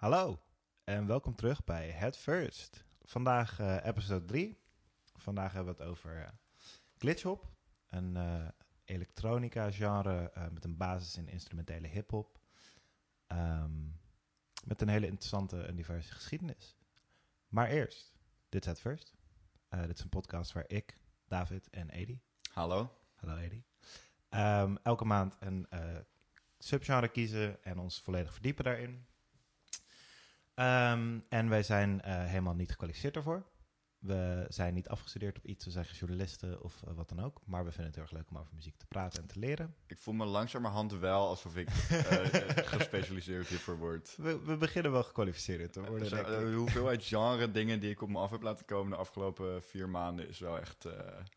Hallo en welkom terug bij Head First. Vandaag eh, episode 3. Vandaag hebben we het over uh, glitchhop, een eh, elektronica genre eh, met een basis in instrumentele hip-hop. Ehm, met een hele interessante en diverse geschiedenis. Maar eerst, dit is Head First. Eh, dit is een podcast waar ik, David en Edi, Hallo. hallo Edi, ehm, elke maand een eh, subgenre kiezen en ons volledig verdiepen daarin. Ehm, en wij zijn eh, helemaal niet gekwalificeerd daarvoor. We zijn niet afgestudeerd op iets, we zijn geen journalisten of eh, wat dan ook. Maar we vinden het heel erg leuk om over muziek te praten en te leren. Ik voel me langzamerhand wel alsof ik eh, gespecialiseerd hiervoor word. We, we beginnen wel gekwalificeerd te worden. Eh, de hoeveelheid genre dingen die ik op me af heb laten komen de afgelopen vier maanden is wel echt...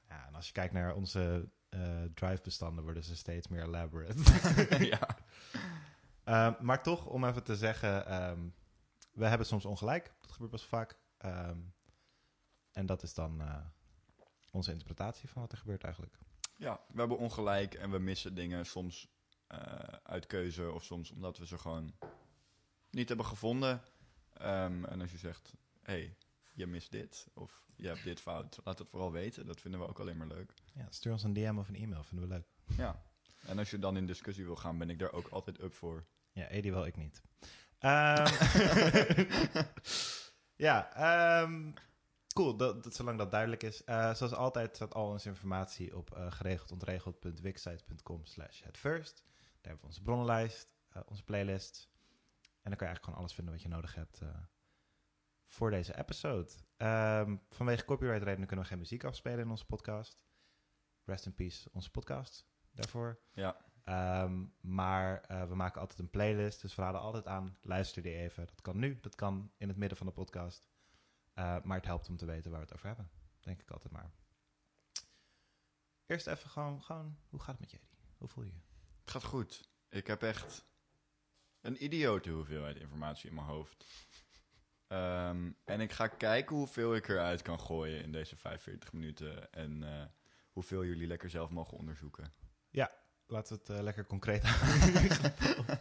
Ja, en als je kijkt naar onze drive-bestanden, worden ze steeds meer elaborate. ja. Ehm, maar toch, om even te zeggen, ehm, we hebben soms ongelijk. Dat gebeurt best vaak. Ehm, en dat is dan eh, onze interpretatie van wat er gebeurt eigenlijk. ja, we hebben ongelijk en we missen dingen soms eh, uit keuze of soms omdat we ze gewoon niet hebben gevonden. Ehm, en als je zegt, hé, hey, je mist dit of je hebt dit fout, laat het vooral weten. Dat vinden we ook alleen maar leuk. Ja, stuur ons een DM of een e-mail, vinden we leuk. Ja. En als je dan in discussie wil gaan, ben ik daar ook altijd up voor. Ja, Edi wel, ik niet. Ehm, ja, ehm, cool, dat, dat, zolang dat duidelijk is. Eh, zoals altijd staat al onze informatie op uh, geregeldontregeld.wixsite.com slash hetfirst. Daar hebben we onze bronnenlijst, uh, onze playlist. En dan kan je eigenlijk gewoon alles vinden wat je nodig hebt uh, voor deze episode. Um, vanwege copyright redenen kunnen we geen muziek afspelen in onze podcast. Rest in peace, onze podcast daarvoor. Ja. Um, maar uh, we maken altijd een playlist, dus we raden altijd aan, luister die even. Dat kan nu, dat kan in het midden van de podcast. Uh, maar het helpt om te weten waar we het over hebben. Denk ik altijd maar. Eerst even gewoon, gewoon hoe gaat het met Eddie? Hoe voel je je? Het gaat goed. Ik heb echt een idiote hoeveelheid informatie in mijn hoofd. Um, en ik ga kijken hoeveel ik eruit kan gooien in deze 45 minuten. En uh, hoeveel jullie lekker zelf mogen onderzoeken. Ja, laten we het uh, lekker concreet houden.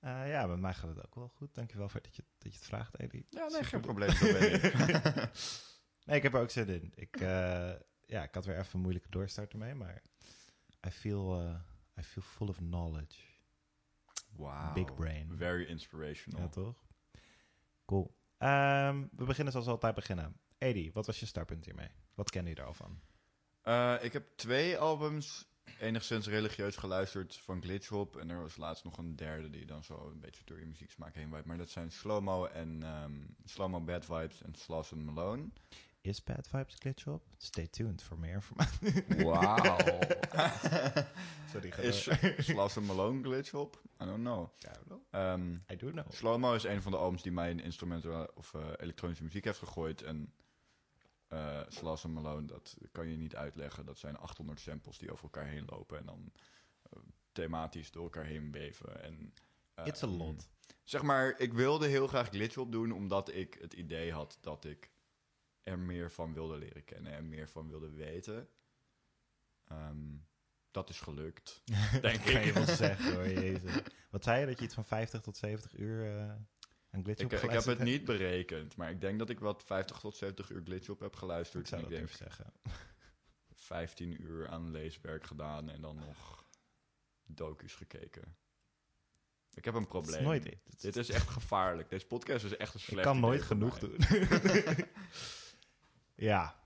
uh, ja, met mij gaat het ook wel goed. Dankjewel voor dat je, dat je het vraagt, Eddie. Ja, nee, geen probleem. Nee, ik heb er ook zin in. Ik, uh, ja, ik had weer even een moeilijke doorstart ermee, maar I feel, uh, I feel full of knowledge. Wow. Big brain. Very inspirational. Ja, toch? Cool. Um, we beginnen zoals altijd beginnen. Eddie, wat was je startpunt hiermee? Wat ken je er al van? Uh, ik heb twee albums enigszins religieus geluisterd van Glitchhop. En er was laatst nog een derde die dan zo een beetje door je muzieksmaak heen waait. Maar dat zijn Slowmo en um, Slowmo Bad Vibes en Sloss and Malone. Is Bad Vibes Glitchhop? Stay tuned voor meer informatie. Wauw. Sorry, Is Sloss and Malone Glitchhop? I don't know. I don't know. Um, I do know. Slowmo is een van de albums die mij in instrumentale of uh, elektronische muziek heeft gegooid. En uh, Sloss and Malone, dat kan je niet uitleggen. Dat zijn 800 samples die over elkaar heen lopen en dan uh, thematisch door elkaar heen weven. En, uh, It's a lot. Zeg maar, ik wilde heel graag Glitchhop doen, omdat ik het idee had dat ik er meer van wilde leren kennen en meer van wilde weten. Um, dat is gelukt, denk ik. kan je wel zeggen hoor, jezus. Wat zei je, dat je iets van 50 tot 70 uur Glitchhop ik, ik heb het niet berekend, maar ik denk dat ik wat 50 tot 70 uur Glitchhop heb geluisterd. Ik zou en dat zeggen. 15 uur aan leeswerk gedaan en dan nog docu's gekeken. Ik heb een probleem. Is nooit dit. Dit is echt gevaarlijk. Deze podcast is echt een slecht Ik kan nooit genoeg doen. ja.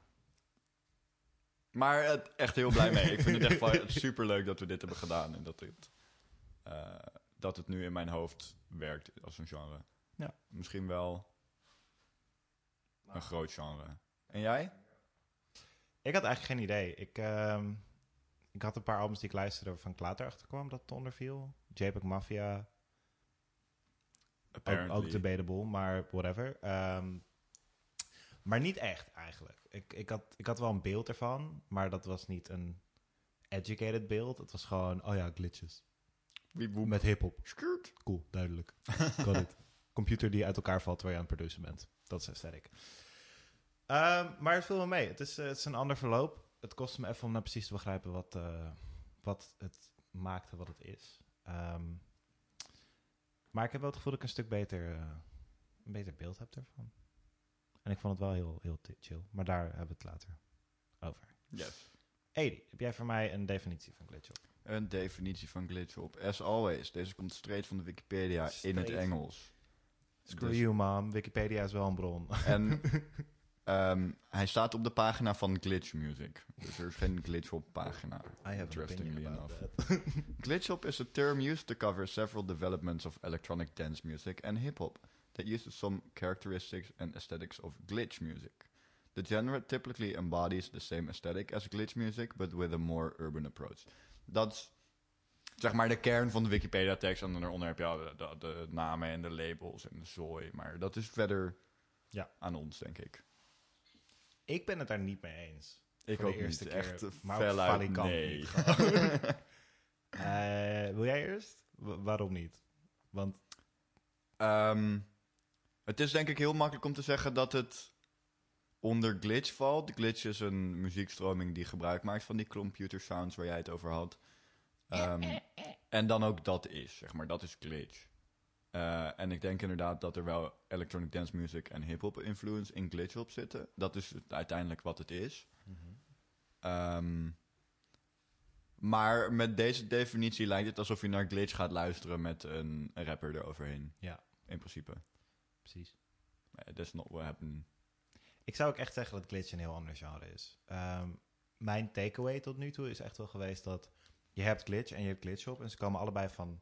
Maar het, echt heel blij mee. Ik vind het echt super leuk dat we dit hebben gedaan. En dat het, uh, dat het nu in mijn hoofd werkt als een genre. Ja. Misschien wel een groot genre. En jij? Ik had eigenlijk geen idee. Ik, uh, ik had een paar albums die ik luisterde waarvan ik later achter kwam dat het onderviel. JPEG Mafia. Ook, ook debatable, maar whatever. Um, maar niet echt eigenlijk. Ik, ik, had, ik had wel een beeld ervan, maar dat was niet een educated beeld. Het was gewoon, oh ja, glitches. Met hip-hop. Cool, duidelijk. Got it. Computer die uit elkaar valt terwijl je aan het produceren bent. Dat is aesthetic. Um, maar het viel me mee. Het is, uh, het is een ander verloop. Het kostte me even om nou precies te begrijpen wat, uh, wat het maakte wat het is. Um, Maar ik heb wel het gevoel dat ik een stuk beter, eh, een beter beeld heb ervan. En ik vond het wel heel, heel chill. Maar daar hebben we het later over. Yes. Edi, heb jij voor mij een definitie van glitch op? Een definitie van glitch op. As always, deze komt straight van de Wikipedia in het. Engels. Screw Dus- you, mom. Wikipedia is wel een bron. En ehm, hij staat op de pagina van Glitch Music. Dus er is geen glitch op pagina. I have an Interestingly enough. that. Glitch-hop is a term used to cover several developments of electronic dance music and hip-hop that uses some characteristics and aesthetics of glitch music. The genre typically embodies the same aesthetic as glitch music, but with a more urban approach. Dat zeg maar de kern van de Wikipedia-tekst. En daaronder heb je al de, de, de namen en de labels en de zooi. Maar dat is verder Ja. aan ons, denk ik. ik ben het daar niet mee eens. Ik Voor de ook eerste niet. keer, Echt maar ook valikant nee. niet. Eh, wil jij eerst? Wa- waarom niet? Want Ehm, het is denk ik heel makkelijk om te zeggen dat het onder glitch valt. Glitch is een muziekstroming die gebruik maakt van die computer sounds waar jij het over had. Ehm, en dan ook dat is, zeg maar, dat is glitch. Eh, en ik denk inderdaad dat er wel electronic dance music en hip-hop influence in glitch op zitten. Dat is uiteindelijk wat het is. Ehm, maar met deze definitie lijkt het alsof je naar glitch gaat luisteren met een, een rapper eroverheen. Ja. In principe. precies. Eh, That's not what happened. Ik zou ook echt zeggen dat glitch een heel ander genre is. Ehm, mijn takeaway tot nu toe is echt wel geweest dat je hebt glitch en je hebt glitch-hop. En ze komen allebei van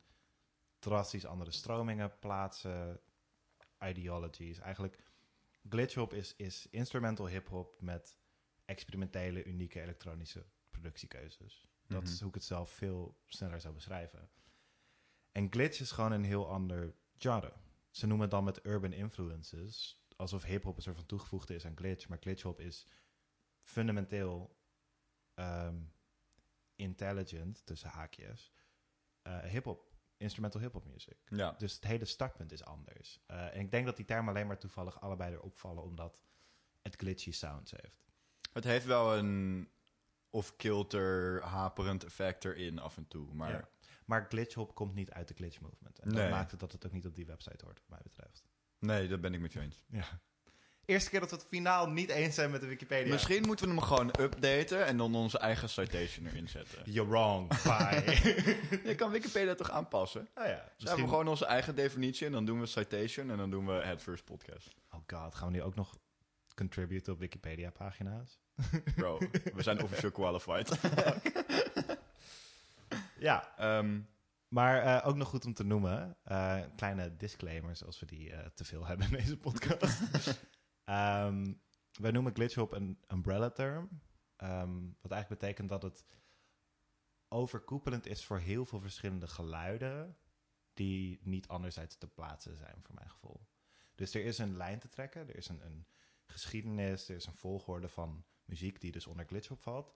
drastisch andere stromingen, plaatsen, ideologies. Eigenlijk, glitch-hop is, is instrumental hip-hop met experimentele, unieke elektronische productiekeuzes. Dat Mhm. is hoe ik het zelf veel sneller zou beschrijven. En glitch is gewoon een heel ander genre. Ze noemen het dan met urban influences, alsof hip-hop een soort van toegevoegde is aan glitch. Maar glitch-hop is fundamenteel ehm, intelligent, tussen haakjes, eh hip-hop, instrumental hip-hop music. Ja. Dus het hele startpunt is anders. Eh, en ik denk dat die termen alleen maar toevallig allebei erop vallen, omdat het glitchy sounds heeft. Het heeft wel een of-kilter, haperend effect erin af en toe. Maar Ja. Maar glitch-hop komt niet uit de glitch movement. En dat maakt het dat het ook niet op die website hoort, wat mij betreft. nee, dat ben ik met je eens. Ja. Eerste keer dat we het finaal niet eens zijn met de Wikipedia. Misschien moeten we hem gewoon updaten en dan onze eigen citation erin zetten. You're wrong, bye. Je kan Wikipedia toch aanpassen? oh ja, Dus hebben misschien... we gewoon onze eigen definitie en dan doen we citation en dan doen we het first podcast. Oh god, gaan we nu ook nog contributen op Wikipedia-pagina's? Bro, we zijn officieel qualified. Ja, Ehm, maar eh, ook nog goed om te noemen. eh, kleine disclaimers als we die eh, te veel hebben in deze podcast. Ehm, wij noemen glitchhop een umbrella term. Ehm, wat eigenlijk betekent dat het overkoepelend is voor heel veel verschillende geluiden die niet anderzijds te plaatsen zijn, voor mijn gevoel. Dus er is een lijn te trekken, er is een, een geschiedenis, er is een volgorde van muziek die dus onder glitchhop valt.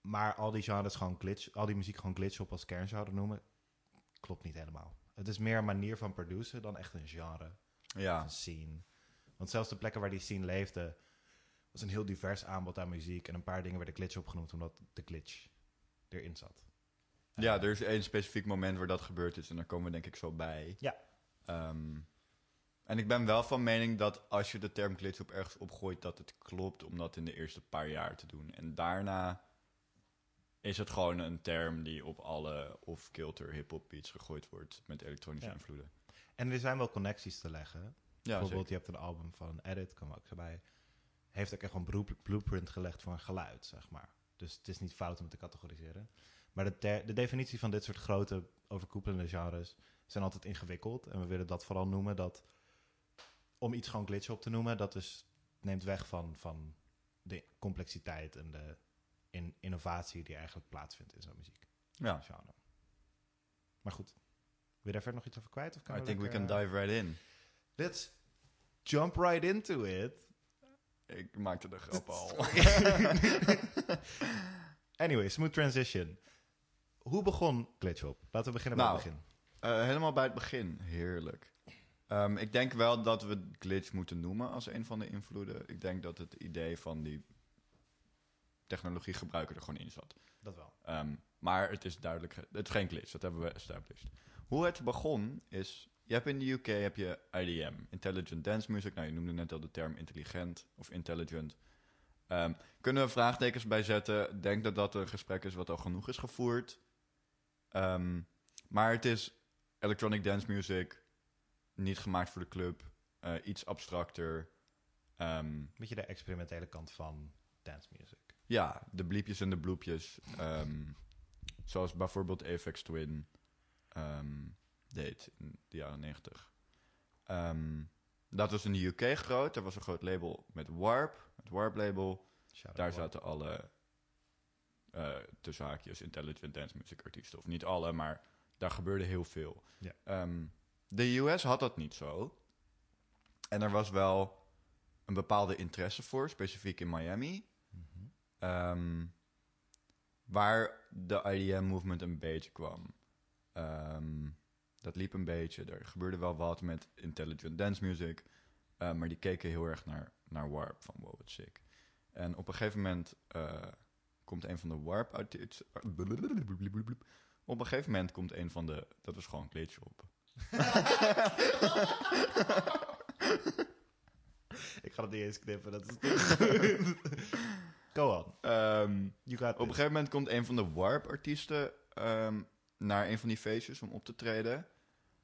Maar al die genres gewoon glitch, al die muziek gewoon glitchhop als kern zouden noemen, klopt niet helemaal. Het is meer een manier van produceren dan echt een genre, ja, een scene. Want zelfs de plekken waar die scene leefde, was een heel divers aanbod aan muziek. En een paar dingen werden glitch opgenoemd omdat de glitch erin zat. ja, er is één specifiek moment waar dat gebeurd is en daar komen we denk ik zo bij. Ja. Ehm, en ik ben wel van mening dat als je de term glitch op ergens opgooit, dat het klopt om dat in de eerste paar jaar te doen. En daarna is het gewoon een term die op alle of-kilter hip-hop beats gegooid wordt met elektronische Ja. invloeden. En er zijn wel connecties te leggen. Ja, Bijvoorbeeld, zeker. je hebt een album van Edit, kwam ook erbij. Heeft ook echt een broep- blueprint gelegd voor een geluid, zeg maar. Dus het is niet fout om het te categoriseren. Maar de, ter- de definitie van dit soort grote overkoepelende genres zijn altijd ingewikkeld. En we willen dat vooral noemen dat om iets gewoon glitch op te noemen, dat dus neemt weg van, van de complexiteit en de in, innovatie die eigenlijk plaatsvindt in zo'n muziek. Ja, Genre. Maar goed, wil je daar verder nog iets over kwijt? Of kan I think we can eh, dive right in. Let's jump right into it. Ik maakte de grap al. anyway, smooth transition. Hoe begon Glitchhop? Laten we beginnen bij Nou, het begin. Eh, helemaal bij het begin. Heerlijk. Ehm, ik denk wel dat we glitch moeten noemen als een van de invloeden. Ik denk dat het idee van die technologiegebruiker er gewoon in zat. Dat wel. Ehm, maar het is duidelijk, het is geen glitch, dat hebben we established. hoe het begon is... Je hebt in de UK heb je IDM, Intelligent Dance Music. Nou, je noemde net al de term intelligent of intelligent. Ehm, kunnen we vraagtekens bij zetten? Denk dat dat een gesprek is wat al genoeg is gevoerd. Ehm, maar het is electronic dance music, niet gemaakt voor de club, eh, iets abstracter. Ehm, Beetje de experimentele kant van dance music. ja, de bliepjes en de bloepjes. zoals bijvoorbeeld Apex Twin ehm, deed in de jaren 90. Ehm, dat was in de UK groot. Er was een groot label met Warp, het Warp label. Daar Warp. zaten alle, eh tussen haakjes, intelligent dance music artiesten. Of niet alle, maar daar gebeurde heel veel. Ehm, de US had dat niet zo. En er was wel een bepaalde interesse voor, specifiek in Miami. Mhm. Ehm, waar de IDM-movement een beetje kwam. Dat liep een beetje. Er gebeurde wel wat met intelligent dance music. eh, maar die keken heel erg naar, naar Warp. Van wow, wat sick. En op een gegeven moment eh, komt een van de Warp uit dit- Op een gegeven moment komt een van de... Dat was gewoon glitch op. Ik ga het niet eens knippen, dat is goed. Go on. Ehm, Op een gegeven moment komt een van de Warp-artiesten ehm, naar een van die feestjes om op te treden.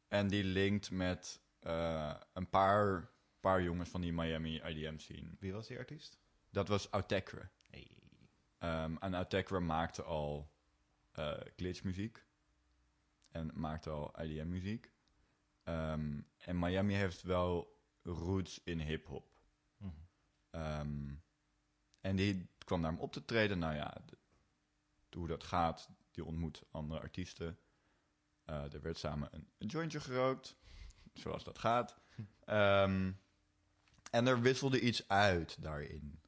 En die linkt met eh, een paar, paar jongens van die Miami IDM scene. Wie was die artiest? Dat was Autechre. Hey. Ehm en Autechre maakte al eh glitchmuziek. En maakte al IDM-muziek. Ehm, en Miami heeft wel roots in hip-hop. Mhm. Ehm, en die kwam naar hem op te treden. Nou ja, hoe dat gaat, die ontmoet andere artiesten. Eh, er werd samen een, jointje gerookt, zoals dat gaat. Ehm, en er wisselde iets uit daarin.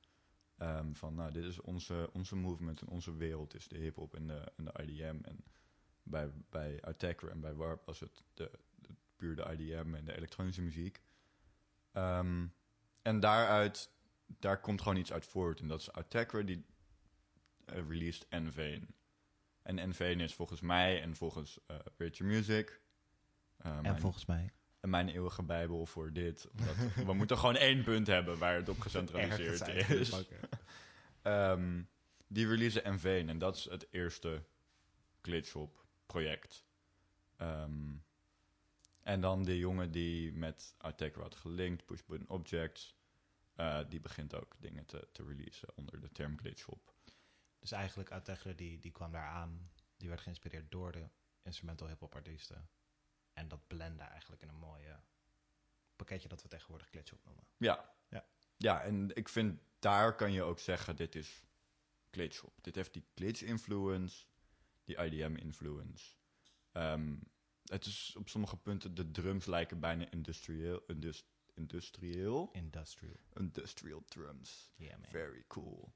Ehm, van, nou, dit is onze, onze movement en onze wereld is de hip-hop en de, en de IDM. En bij, bij Attacker en bij Warp was het de, puur de IDM en de elektronische muziek. Ehm, en daaruit, daar komt gewoon iets uit voort. En dat is Attacker die eh, released Envane. En Envane is volgens mij en volgens Rachel Music... eh, En mijn- volgens mij. en mijn eeuwige bijbel voor dit. Omdat we moeten gewoon één punt hebben waar het op gecentraliseerd is. Ehm, die releasen Envane en dat is het eerste glitchhop project. Ehm, en dan de jongen die met Attacker had gelinkt, Pushbutton Objects, eh, die begint ook dingen te, te releasen onder de term glitchhop. Dus eigenlijk Ategre die, die kwam daar aan. Die werd geïnspireerd door de instrumental hip-hop artiesten. En dat blende eigenlijk in een mooie pakketje dat we tegenwoordig glitchhop noemen. Ja. Ja. Ja, en ik vind daar kan je ook zeggen, dit is glitchhop. Dit heeft die glitch influence, die IDM influence. Ehm, het is op sommige punten, de drums lijken bijna industrieel, indus, industrieel, Industrial. industrial drums. Yeah, man. Very cool.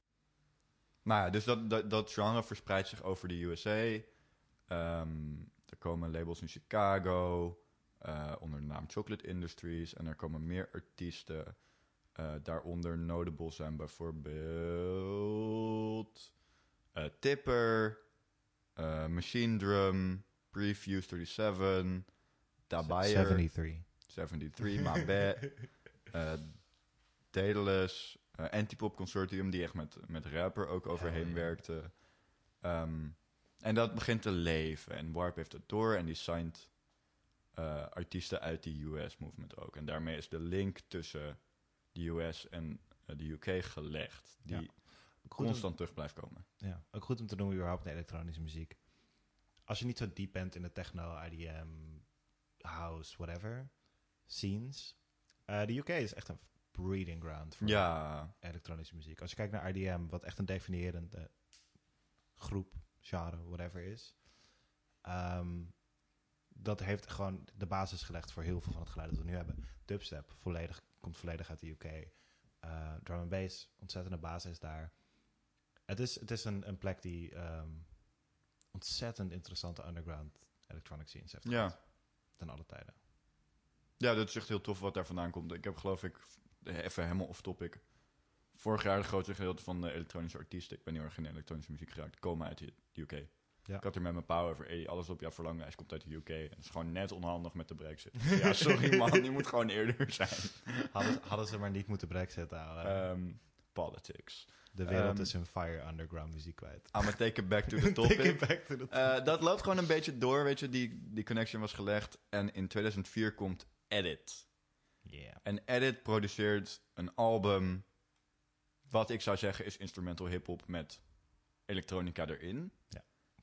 Maar ja, dus dat, dat, dat genre verspreidt zich over de USA. Ehm, er komen labels in Chicago eh, onder de naam Chocolate Industries. En er komen meer artiesten. eh, daaronder notable zijn bijvoorbeeld eh, Tipper, Machine Drum, Prefuse 37, Dabayer. 73. 73, my bad. Daedalus, Antipop Consortium, die echt met, met rapper ook overheen werkte. Ehm, en dat begint te leven. En Warp heeft het door en die signed eh, artiesten uit de US-movement ook. En daarmee is de link tussen de US en eh, de UK gelegd, die Ja. Constant terug blijft komen. om, ja, ook goed om te noemen überhaupt de elektronische muziek. Als je niet zo diep bent in de techno, IDM, house, whatever, scenes. eh, de UK is echt een breeding ground voor Ja, elektronische muziek. Als je kijkt naar IDM, wat echt een definiërende groep, genre, whatever is. ehm, dat heeft gewoon de basis gelegd voor heel veel van het geluid dat we nu hebben. Dubstep volledig, komt volledig uit de UK. Eh, drum and bass, ontzettende basis daar. Het is, het is een, een plek die ehm, ontzettend interessante underground electronic scenes heeft Ja. Ten alle tijden. Ja, dat is echt heel tof wat daar vandaan komt. Ik heb geloof ik, even helemaal off topic. Vorig jaar het grootste gedeelte van de elektronische artiesten, ik ben heel erg in de elektronische muziek geraakt, komen uit de UK. Ja. Ik had er met mijn pa over. Hey, alles op jouw verlanglijst komt uit de UK. En dat is gewoon net onhandig met de brexit. ja, sorry man, die moet gewoon eerder zijn. Hadden, hadden ze maar niet moeten brexit houden. Ehm, politics. de wereld ehm, is hun fire underground muziek kwijt. I'm gonna take it back to the Take topic. it back to the Eh, dat loopt gewoon een beetje door, weet je. Die, die connection was gelegd. En in 2004 komt Edit. Yeah. En Edit produceert een album... Wat ik zou zeggen is instrumental hip-hop met elektronica erin.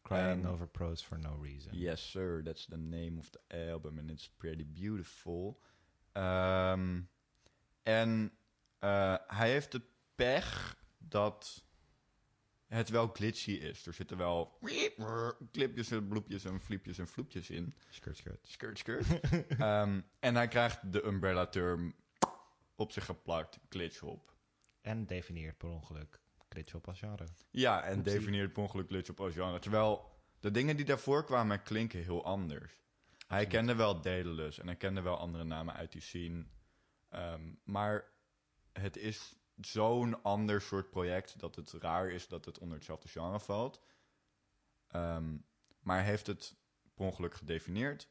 Crying over pros for no reason. Yes, sir. That's the name of the album. And it's pretty beautiful. Ehm, en eh, hij heeft de pech dat het wel glitchy is. Er zitten wel clipjes en bloepjes en fliepjes en vloepjes in. Skirt, skirt. Skirt, skirt. Ehm, en hij krijgt de umbrella-term op zich geplakt, glitch-hop. En definieert per ongeluk glitch-hop als genre. Ja, en Oepsie. definieert per ongeluk glitch op als genre. Terwijl de dingen die daarvoor kwamen klinken heel anders. Hij kende wel Daedalus en hij kende wel andere namen uit die scene. Ehm, maar het is zo'n ander soort project dat het raar is dat het onder hetzelfde genre valt. Ehm, maar hij heeft het per ongeluk gedefinieerd.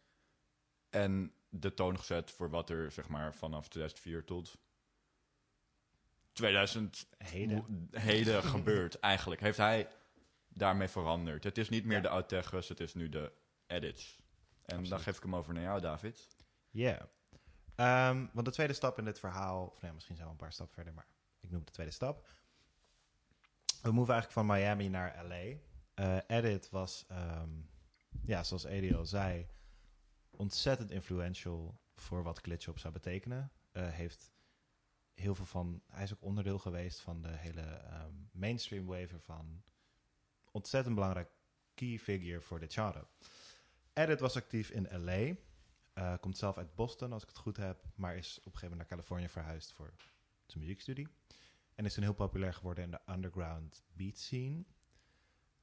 En de toon gezet voor wat er zeg maar vanaf 2004 tot 2000 Heden. heden gebeurt eigenlijk. Heeft hij daarmee veranderd. Het is niet meer Ja. de Outeggers, het is nu de edits. En dan Absoluut. geef ik hem over naar jou, David. Ja. Ehm, want de tweede stap in dit verhaal, of nee, misschien zijn we een paar stappen verder, maar ik noem de tweede stap. We moven eigenlijk van Miami naar LA. Eh, Edit was, ehm, ja, zoals al zei, ontzettend influential voor wat glitch-hop zou betekenen. Eh, heeft heel veel van, hij is ook onderdeel geweest van de hele ehm, mainstream wave ervan. Ontzettend belangrijk key figure voor dit genre. Edit was actief in LA. Eh, komt zelf uit Boston, als ik het goed heb. Maar is op een gegeven moment naar Californië verhuisd voor zijn muziekstudie. En is toen heel populair geworden in de underground beat scene.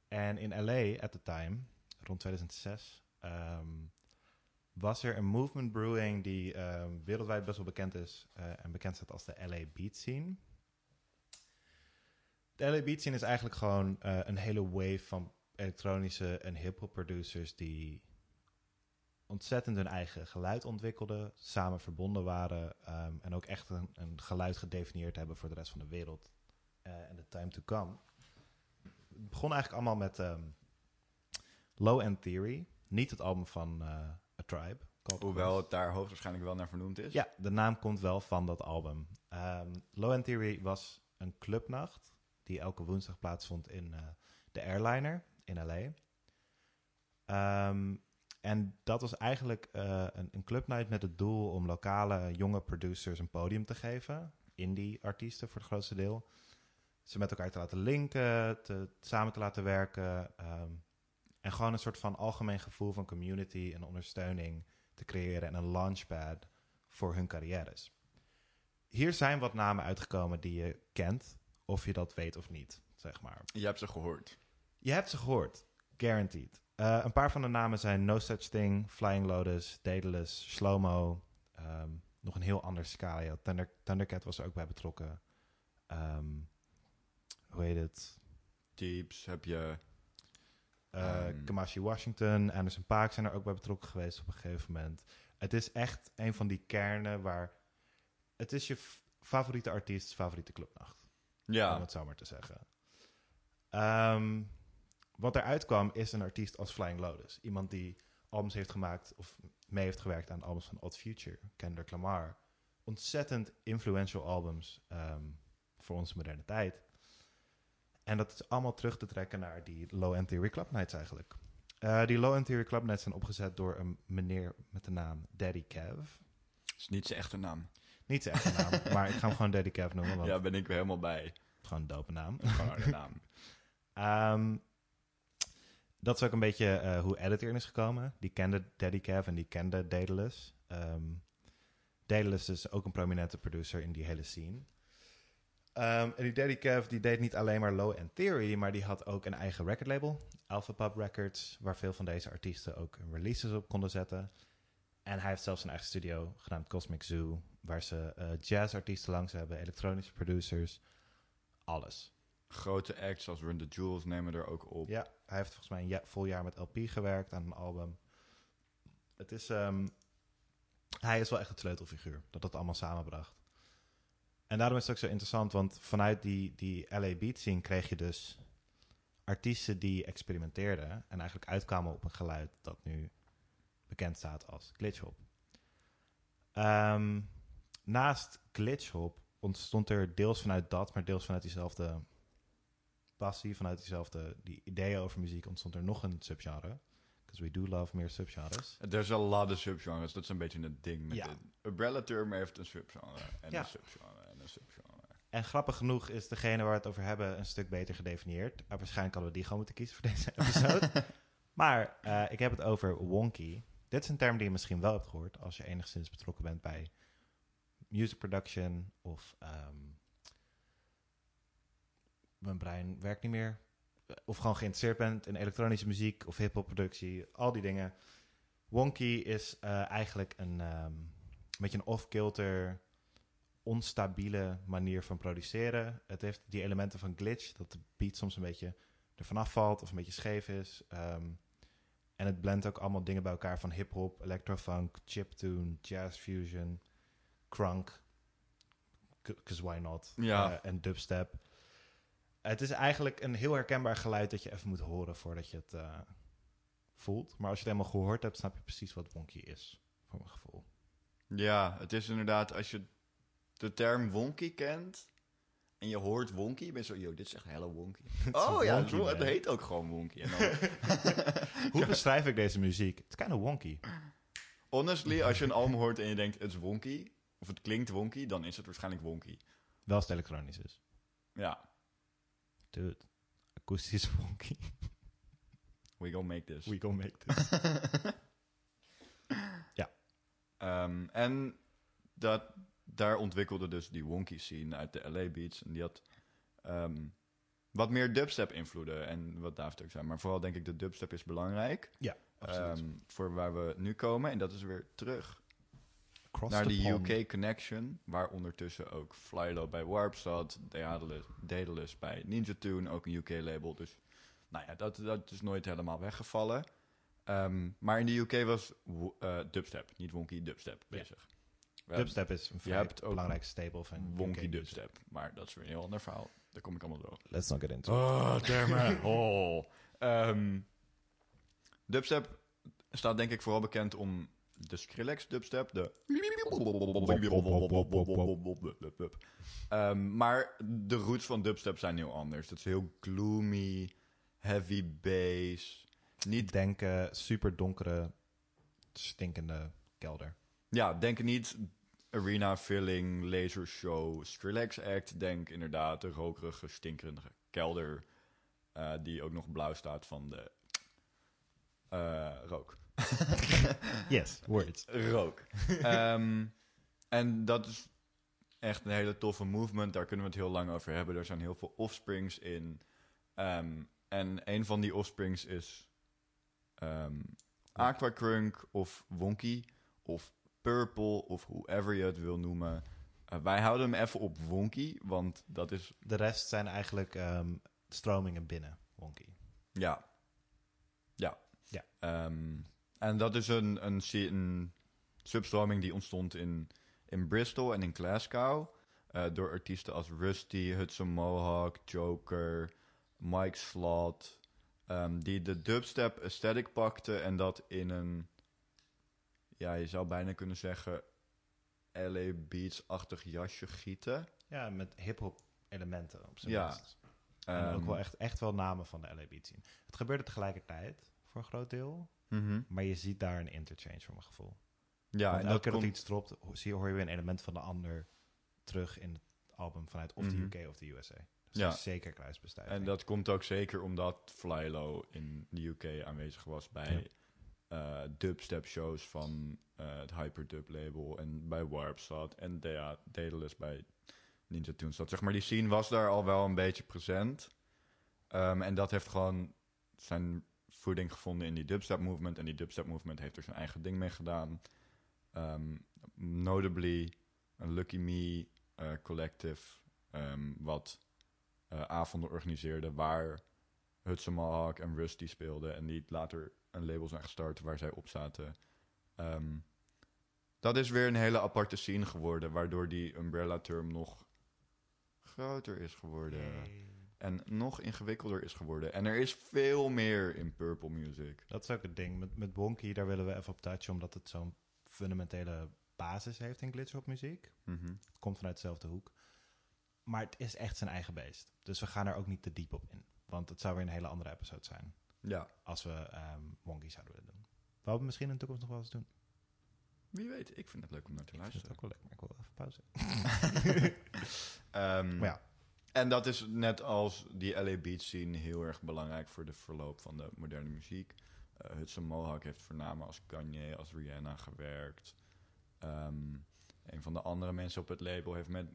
En in LA, at the time, rond 2006, ehm, was er een movement brewing die ehm, wereldwijd best wel bekend is. eh, en bekend staat als de LA beat scene. De LA beat scene is eigenlijk gewoon eh, een hele wave van elektronische en hip-hop producers die ontzettend hun eigen geluid ontwikkelden, samen verbonden waren ehm, en ook echt een, een geluid gedefinieerd hebben voor de rest van de wereld eh, en de time to come. Het begon eigenlijk allemaal met ehm, Low End Theory, niet het album van eh, A Tribe. Hoewel het daar hoogstwaarschijnlijk wel naar vernoemd is. Ja, de naam komt wel van dat album. Ehm, Low End Theory was een clubnacht die elke woensdag plaatsvond in eh, de Airliner in LA. Ehm, en dat was eigenlijk eh, een, een clubnight met het doel om lokale jonge producers een podium te geven. Indie artiesten voor het grootste deel. Ze met elkaar te laten linken, te, samen te laten werken. ehm, en gewoon een soort van algemeen gevoel van community en ondersteuning te creëren en een launchpad voor hun carrières. Hier zijn wat namen uitgekomen die je kent, of je dat weet of niet, zeg maar. Je hebt ze gehoord. Je hebt ze gehoord, guaranteed. Eh, een paar van de namen zijn No Such Thing, Flying Lotus, Daedalus, Slowmo. ehm, nog een heel ander scala. Ja, Thunder, Thundercat was er ook bij betrokken. Ehm, hoe heet het? Teeps heb je. Eh Ehm. Kamashi Washington, Anderson Paak zijn er ook bij betrokken geweest op een gegeven moment. Het is echt een van die kernen waar... Het is je favoriete artiest, favoriete clubnacht. Om Ja, het zo maar te zeggen. Ehm, wat eruit kwam is een artiest als Flying Lotus. Iemand die albums heeft gemaakt of mee heeft gewerkt aan albums van Odd Future, Kendrick Lamar. Ontzettend influential albums ehm, voor onze moderne tijd. En dat is allemaal terug te trekken naar die Low End Theory Club Nights eigenlijk. Eh, die Low End Theory Club Nights zijn opgezet door een meneer met de naam Daddy Kev. is niet zijn echte naam. Niet zijn echte naam, maar ik ga hem gewoon Daddy Kev noemen, want Ja, ben ik weer helemaal bij. gewoon een dope naam. Gewoon harde naam. Ehm, dat is ook een beetje eh, hoe Edit erin is gekomen. Die kende Daddy Kev en die kende Daedalus. Ehm Daedalus is ook een prominente producer in die hele scene. Ehm, en die Daddy Kev die deed niet alleen maar Low End Theory, maar die had ook een eigen recordlabel, Alpha Pub Records, waar veel van deze artiesten ook hun releases op konden zetten. En hij heeft zelfs een eigen studio genaamd Cosmic Zoo, waar ze eh, jazzartiesten langs hebben, elektronische producers, alles. Grote acts als Run the Jewels nemen er ook op. Ja, hij heeft volgens mij een ja- vol jaar met LP gewerkt aan een album. Het is, ehm, hij is wel echt het sleutelfiguur dat dat allemaal samenbracht. En daarom is het ook zo interessant, want vanuit die, die LA beat scene kreeg je dus artiesten die experimenteerden en eigenlijk uitkwamen op een geluid dat nu bekend staat als glitchhop. Ehm, naast glitchhop ontstond er deels vanuit dat, maar deels vanuit diezelfde passie, vanuit diezelfde die ideeën over muziek, ontstond er nog een subgenre. Because we do love meer subgenres. There's a lot of subgenres. Dat is een beetje het ding. Met Ja. de umbrella term heeft een subgenre. En Ja. een subgenre. En een subgenre. En grappig genoeg is degene waar we het over hebben een stuk beter gedefinieerd. Maar waarschijnlijk hadden we die gewoon moeten kiezen voor deze episode. maar eh, ik heb het over wonky. Dit is een term die je misschien wel hebt gehoord als je enigszins betrokken bent bij music production of ehm, mijn brein werkt niet meer. Of gewoon geïnteresseerd bent in elektronische muziek of hip-hop productie, al die dingen. Wonky is eh, eigenlijk een, ehm, een beetje een off-kilter, onstabiele manier van produceren. Het heeft die elementen van glitch, dat de beat soms een beetje er vanaf valt of een beetje scheef is. Ehm, en het blendt ook allemaal dingen bij elkaar van hip-hop, electrofunk, chiptune, jazz fusion, crunk, because why not? Ja. Eh, en dubstep. Het is eigenlijk een heel herkenbaar geluid dat je even moet horen voordat je het eh, voelt. Maar als je het helemaal gehoord hebt, snap je precies wat wonky is, voor mijn gevoel. Ja, het is inderdaad, als je de term wonky kent en je hoort wonky, ben je zo, yo, dit is echt hella wonky. oh ja, het, wonky, is- het man. heet ook gewoon wonky. En dan, Hoe beschrijf ik deze muziek? Het is kind of wonky. honestly, als je een album hoort en je denkt, het is wonky, of het klinkt wonky, dan is het waarschijnlijk wonky. Wel als het elektronisch is. Ja, Dude, akoestisch wonky. we gonna make this. We gonna make this. Ehm, en dat, daar ontwikkelde dus die wonky scene uit de LA Beats. En die had ehm, wat meer dubstep invloeden. En wat David ook zei. Maar vooral denk ik de dubstep is belangrijk. Ja, absoluut. ehm, voor waar we nu komen. En dat is weer terug Naar de pond. UK Connection. Waar ondertussen ook Flylo bij Warp zat. Daedalus, Daedalus bij Ninja Tune. Ook een UK label. Dus nou ja, dat, dat is nooit helemaal weggevallen. Ehm, maar in de UK was eh, dubstep, niet wonky, dubstep bezig. Dubstep is een vrij belangrijke staple van UK wonky music. dubstep, maar dat is weer een heel ander verhaal. Daar kom ik allemaal door. Let's not get into it. Oh, termen. oh. Ehm, dubstep staat denk ik vooral bekend om de Skrillex dubstep, de... Ehm, maar de roots van dubstep zijn heel anders. Het is heel gloomy, heavy bass. Niet, Denk eh, super donkere, stinkende kelder. ja, denk niet arena filling, laser show, Skrillex act. Denk inderdaad de rokerige, stinkerende kelder. eh, die ook nog blauw staat van de eh, rook. Yes, words. rook. Ehm, en dat is echt een hele toffe movement. Daar kunnen we het heel lang over hebben. Er zijn heel veel offsprings in. Ehm, en een van die offsprings is ehm Aquacrunk of Wonky of Purple of whoever je het wil noemen. Eh, wij houden hem even op Wonky, want dat is De rest zijn eigenlijk stromingen binnen wonky. Ja. Ja. Ja. Ehm, en dat is een, een, een substroming die ontstond in, in Bristol en in Glasgow. eh, door artiesten als Rusty, Hudson Mohawk, Joker, Mike Slot. ehm, die de dubstep aesthetic pakten en dat in een... Ja, je zou bijna kunnen zeggen... LA Beats-achtig jasje gieten. Ja, met hip-hop elementen op zijn Ja. En Ehm, ook wel echt, echt wel namen van de LA Beat scene. Het gebeurde tegelijkertijd, voor een groot deel. Mhm. Maar je ziet daar een interchange voor mijn gevoel. Ja, Want en elke dat keer dat komt... iets dropt, zie, hoor je weer een element van de ander terug in het album vanuit of Mhm. de UK of de USA. Dus Ja. zeker kruisbestuiving. En dat komt ook zeker omdat Flylo in de UK aanwezig was bij eh, dubstep shows van eh, het Hyperdub label en bij Warp zat en Dea- Daedalus bij Ninja Tune zat. Zeg maar, die scene was daar al wel een beetje present. Ehm, en dat heeft gewoon zijn voeding gevonden in die dubstep movement. En die dubstep movement heeft er zijn eigen ding mee gedaan. Ehm, notably een Lucky Me eh, collective, ehm, wat eh, avonden organiseerde waar Hudson Mohawk en Rusty speelden. En die later een label zijn gestart waar zij op zaten. Ehm, dat is weer een hele aparte scene geworden, waardoor die umbrella-term nog groter is geworden. En nog ingewikkelder is geworden. En er is veel meer in purple music. Dat is ook het ding. Met, met Wonky, daar willen we even op touchen, omdat het zo'n fundamentele basis heeft in glitchhop muziek. Mhm. Het komt vanuit dezelfde hoek. Maar het is echt zijn eigen beest. Dus we gaan er ook niet te diep op in. Want het zou weer een hele andere episode zijn. Ja, Als we ehm Wonky zouden willen doen. We we misschien in de toekomst nog wel eens doen. wie weet. Ik vind het leuk om naar te Ik vind het luisteren. ook wel leuk, maar ik wil even pauze. Ehm, Maar ja, En dat is net als die LA Beach scene heel erg belangrijk voor de verloop van de moderne muziek. Eh Hudson Mohawk heeft voornamelijk als Kanye, als Rihanna gewerkt. Ehm, een van de andere mensen op het label heeft met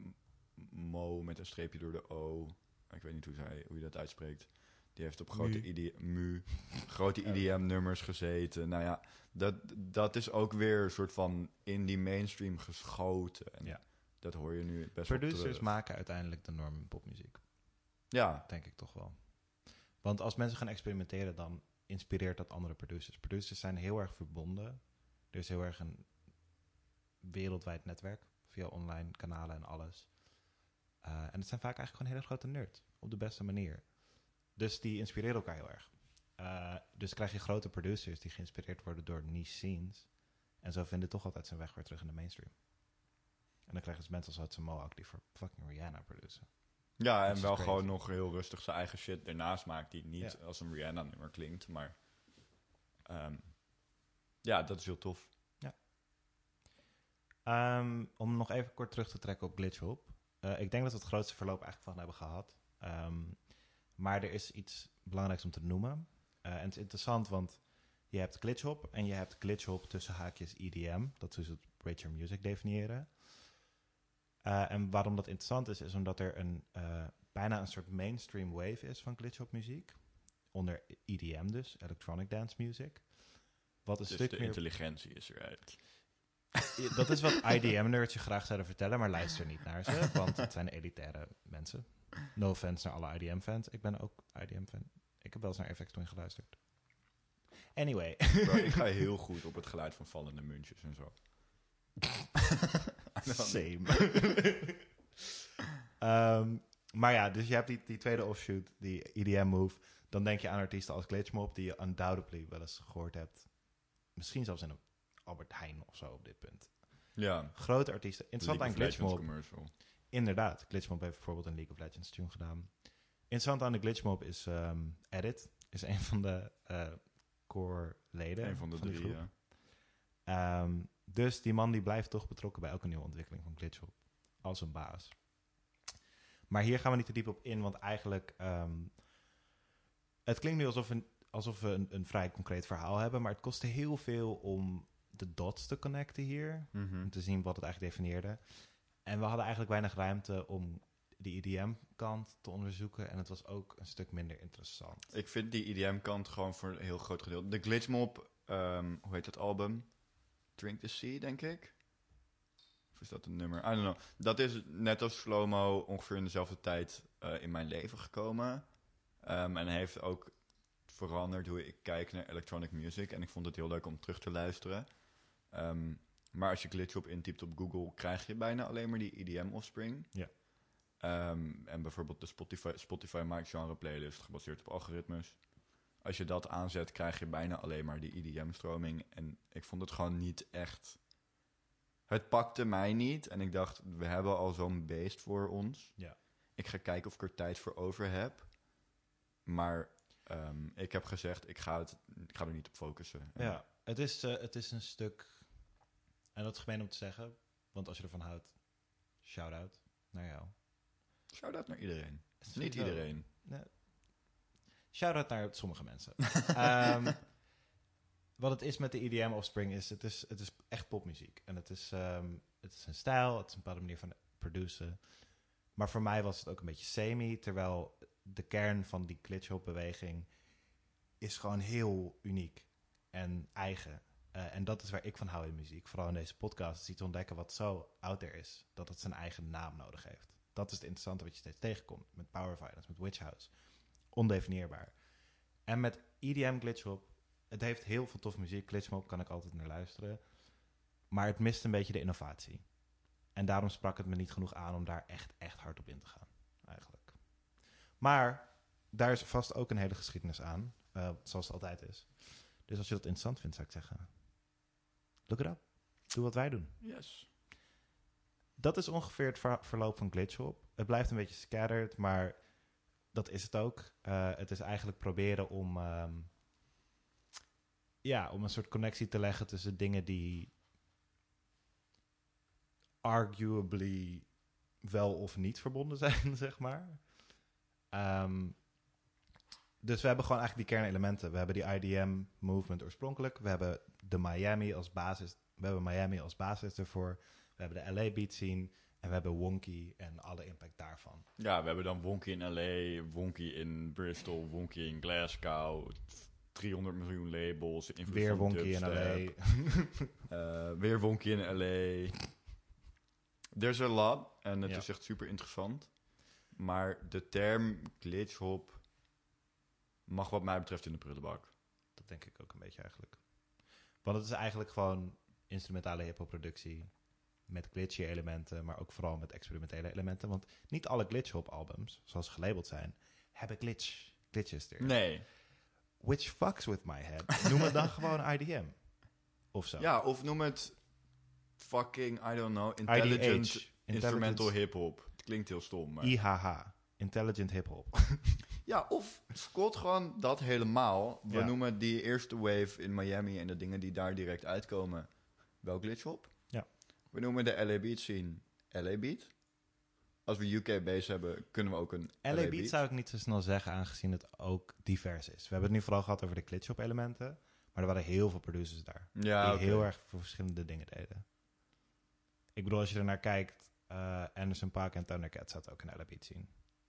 Mo, met een streepje door de O. Ik weet niet hoe, zij, hoe je dat uitspreekt. Die heeft op grote, Mu. ID, mu, grote IDM-nummers gezeten. Nou ja, dat, dat is ook weer een soort van in die mainstream geschoten. En Ja. Dat hoor je nu best wel producers maken uiteindelijk de norm in popmuziek. Ja, Denk ik toch wel. Want als mensen gaan experimenteren, dan inspireert dat andere producers. Producers zijn heel erg verbonden. Er is heel erg een wereldwijd netwerk via online kanalen en alles. Eh, en het zijn vaak eigenlijk gewoon hele grote nerds. Op de beste manier. Dus die inspireren elkaar heel erg. Eh, dus krijg je grote producers die geïnspireerd worden door niche scenes. En zo vinden toch altijd zijn weg weer terug in de mainstream. En dan krijg je dus mensen als Hudson Mohawk die voor fucking Rihanna produceren. Ja, en wel crazy. gewoon nog heel rustig zijn eigen shit ernaast maakt, die niet Ja. als een Rihanna-nummer klinkt, maar ehm, ja, dat is heel tof. Ehm, om nog even kort terug te trekken op Glitchhop. Eh ik denk dat we het grootste verloop eigenlijk van hebben gehad. Ehm, maar er is iets belangrijks om te noemen. Eh, en het is interessant, want je hebt Glitchhop en je hebt Glitchhop tussen haakjes EDM. Dat is dus het Your Music definiëren. Eh, en waarom dat interessant is, is omdat er een, eh, bijna een soort mainstream wave is van glitchhop muziek. Onder EDM dus, Electronic Dance Music. Wat een Dus stuk de meer intelligentie is eruit. dat is wat IDM-nerds je graag zouden vertellen, maar luister niet naar ze, want het zijn elitaire mensen. No offense naar alle IDM-fans. Ik ben ook IDM-fan. Ik heb wel eens naar FX Twin geluisterd. Anyway. Bro, ik ga heel goed op het geluid van vallende muntjes en zo. Same. Ehm, maar ja, dus je hebt die, die tweede offshoot, die EDM-move. Dan denk je aan artiesten als Glitchmob, die je undoubtedly wel eens gehoord hebt. Misschien zelfs in een Albert Heijn of zo op dit punt. Ja, Grote artiesten. Interessant aan League Glitchmob. commercial. Inderdaad, Glitchmob heeft bijvoorbeeld een League of Legends tune gedaan. Interessant aan de Glitchmob is ehm, Edit, is een van de eh, core leden. Een van de drie, ja. Ehm, dus die man die blijft toch betrokken bij elke nieuwe ontwikkeling van Glitchmob. Als een baas. Maar hier gaan we niet te diep op in, want eigenlijk... ehm, het klinkt nu alsof, een, alsof we een, een vrij concreet verhaal hebben, maar het kostte heel veel om de dots te connecten hier Mhm. om te zien wat het eigenlijk definieerde. En we hadden eigenlijk weinig ruimte om die IDM-kant te onderzoeken. En het was ook een stuk minder interessant. Ik vind die EDM-kant gewoon voor een heel groot gedeelte. De Glitchmob, ehm, hoe heet dat album? Drink the Sea, denk ik. Of is dat een nummer? I don't know. Dat is net als Slow-Mo ongeveer in dezelfde tijd eh, in mijn leven gekomen. Ehm, en heeft ook veranderd hoe ik kijk naar electronic music. En ik vond het heel leuk om terug te luisteren. Ehm, maar als je Glitchmob intypt op Google, krijg je bijna alleen maar die EDM-offspring. Ja. Ehm, en bijvoorbeeld de Spotify, Spotify maakt genre playlist gebaseerd op algoritmes. Als je dat aanzet, krijg je bijna alleen maar die EDM-stroming. En ik vond het gewoon niet echt. Het pakte mij niet. En ik dacht, we hebben al zo'n beest voor ons. Ja. Ik ga kijken of ik er tijd voor over heb. Maar ehm, ik heb gezegd, ik ga, het, ik ga er niet op focussen. Ja, het is, eh, het is een stuk... En dat is gemeen om te zeggen, want als je ervan houdt, shout-out naar jou. Shout-out naar iedereen. Niet iedereen. Shout-out naar sommige mensen. Ehm, wat het is met de EDM Offspring is, het is, het is echt popmuziek. En het is, ehm, het is een stijl, het is een bepaalde manier van produceren. Maar voor mij was het ook een beetje semi, terwijl de kern van die glitch-hop-beweging is gewoon heel uniek en eigen. Eh, en dat is waar ik van hou in muziek. Vooral in deze podcast, is iets ontdekken wat zo out there is, dat het zijn eigen naam nodig heeft. Dat is het interessante wat je steeds tegenkomt. Met Power Violence, met Witch House. Ondefinieerbaar. En met EDM Glitchhop, het heeft heel veel tof muziek. Glitchmob kan ik altijd naar luisteren. Maar het mist een beetje de innovatie. En daarom sprak het me niet genoeg aan om daar echt, echt hard op in te gaan. Eigenlijk. Maar daar is vast ook een hele geschiedenis aan. eh, zoals het altijd is. Dus als je dat interessant vindt, zou ik zeggen... Look it up. Doe wat wij doen. Yes. Dat is ongeveer het ver- verloop van Glitchhop. Het blijft een beetje scattered, maar dat is het ook. Eh, het is eigenlijk proberen om, ehm, ja, om een soort connectie te leggen tussen dingen die arguably wel of niet verbonden zijn, zeg maar. Ehm, dus we hebben gewoon eigenlijk die kernelementen. We hebben die IDM-movement oorspronkelijk. We hebben de Miami als basis. We hebben Miami als basis ervoor. We hebben de LA beat scene. En we hebben Wonky en alle impact daarvan. Ja, we hebben dan Wonky in LA, Wonky in Bristol, Wonky in Glasgow. 300 miljoen labels. invloed Weer Wonky in. LA. Eh, weer Wonky in LA. There's a lot. En het Ja. is echt super interessant. Maar de term glitchhop mag wat mij betreft in de prullenbak. Dat denk ik ook een beetje eigenlijk. Want het is eigenlijk gewoon instrumentale hip-hop productie. Met glitchy elementen, maar ook vooral met experimentele elementen. Want niet alle glitch-hop albums, zoals ze gelabeld zijn, hebben glitch, glitches erin. Nee. Which fucks with my head. Noem het dan gewoon IDM. Of zo. Ja, of noem het fucking, I don't know, intelligent instrumental hip-hop. Het klinkt heel stom, maar... IHH. Intelligent hip-hop. Ja, of squat gewoon dat helemaal. We Ja. noemen die eerste wave in Miami en de dingen die daar direct uitkomen wel glitchhop. We noemen de LA Beat scene LA Beat. Als we UK base hebben, kunnen we ook een LA, LA Beat zou ik niet zo snel zeggen, aangezien het ook divers is. We hebben het nu vooral gehad over de glitch-hop elementen. Maar er waren heel veel producers daar. Ja, die heel erg voor verschillende dingen deden. Ik bedoel, als je er naar kijkt, eh, Anderson Paak en Thundercat zat ook in LA Beat zien.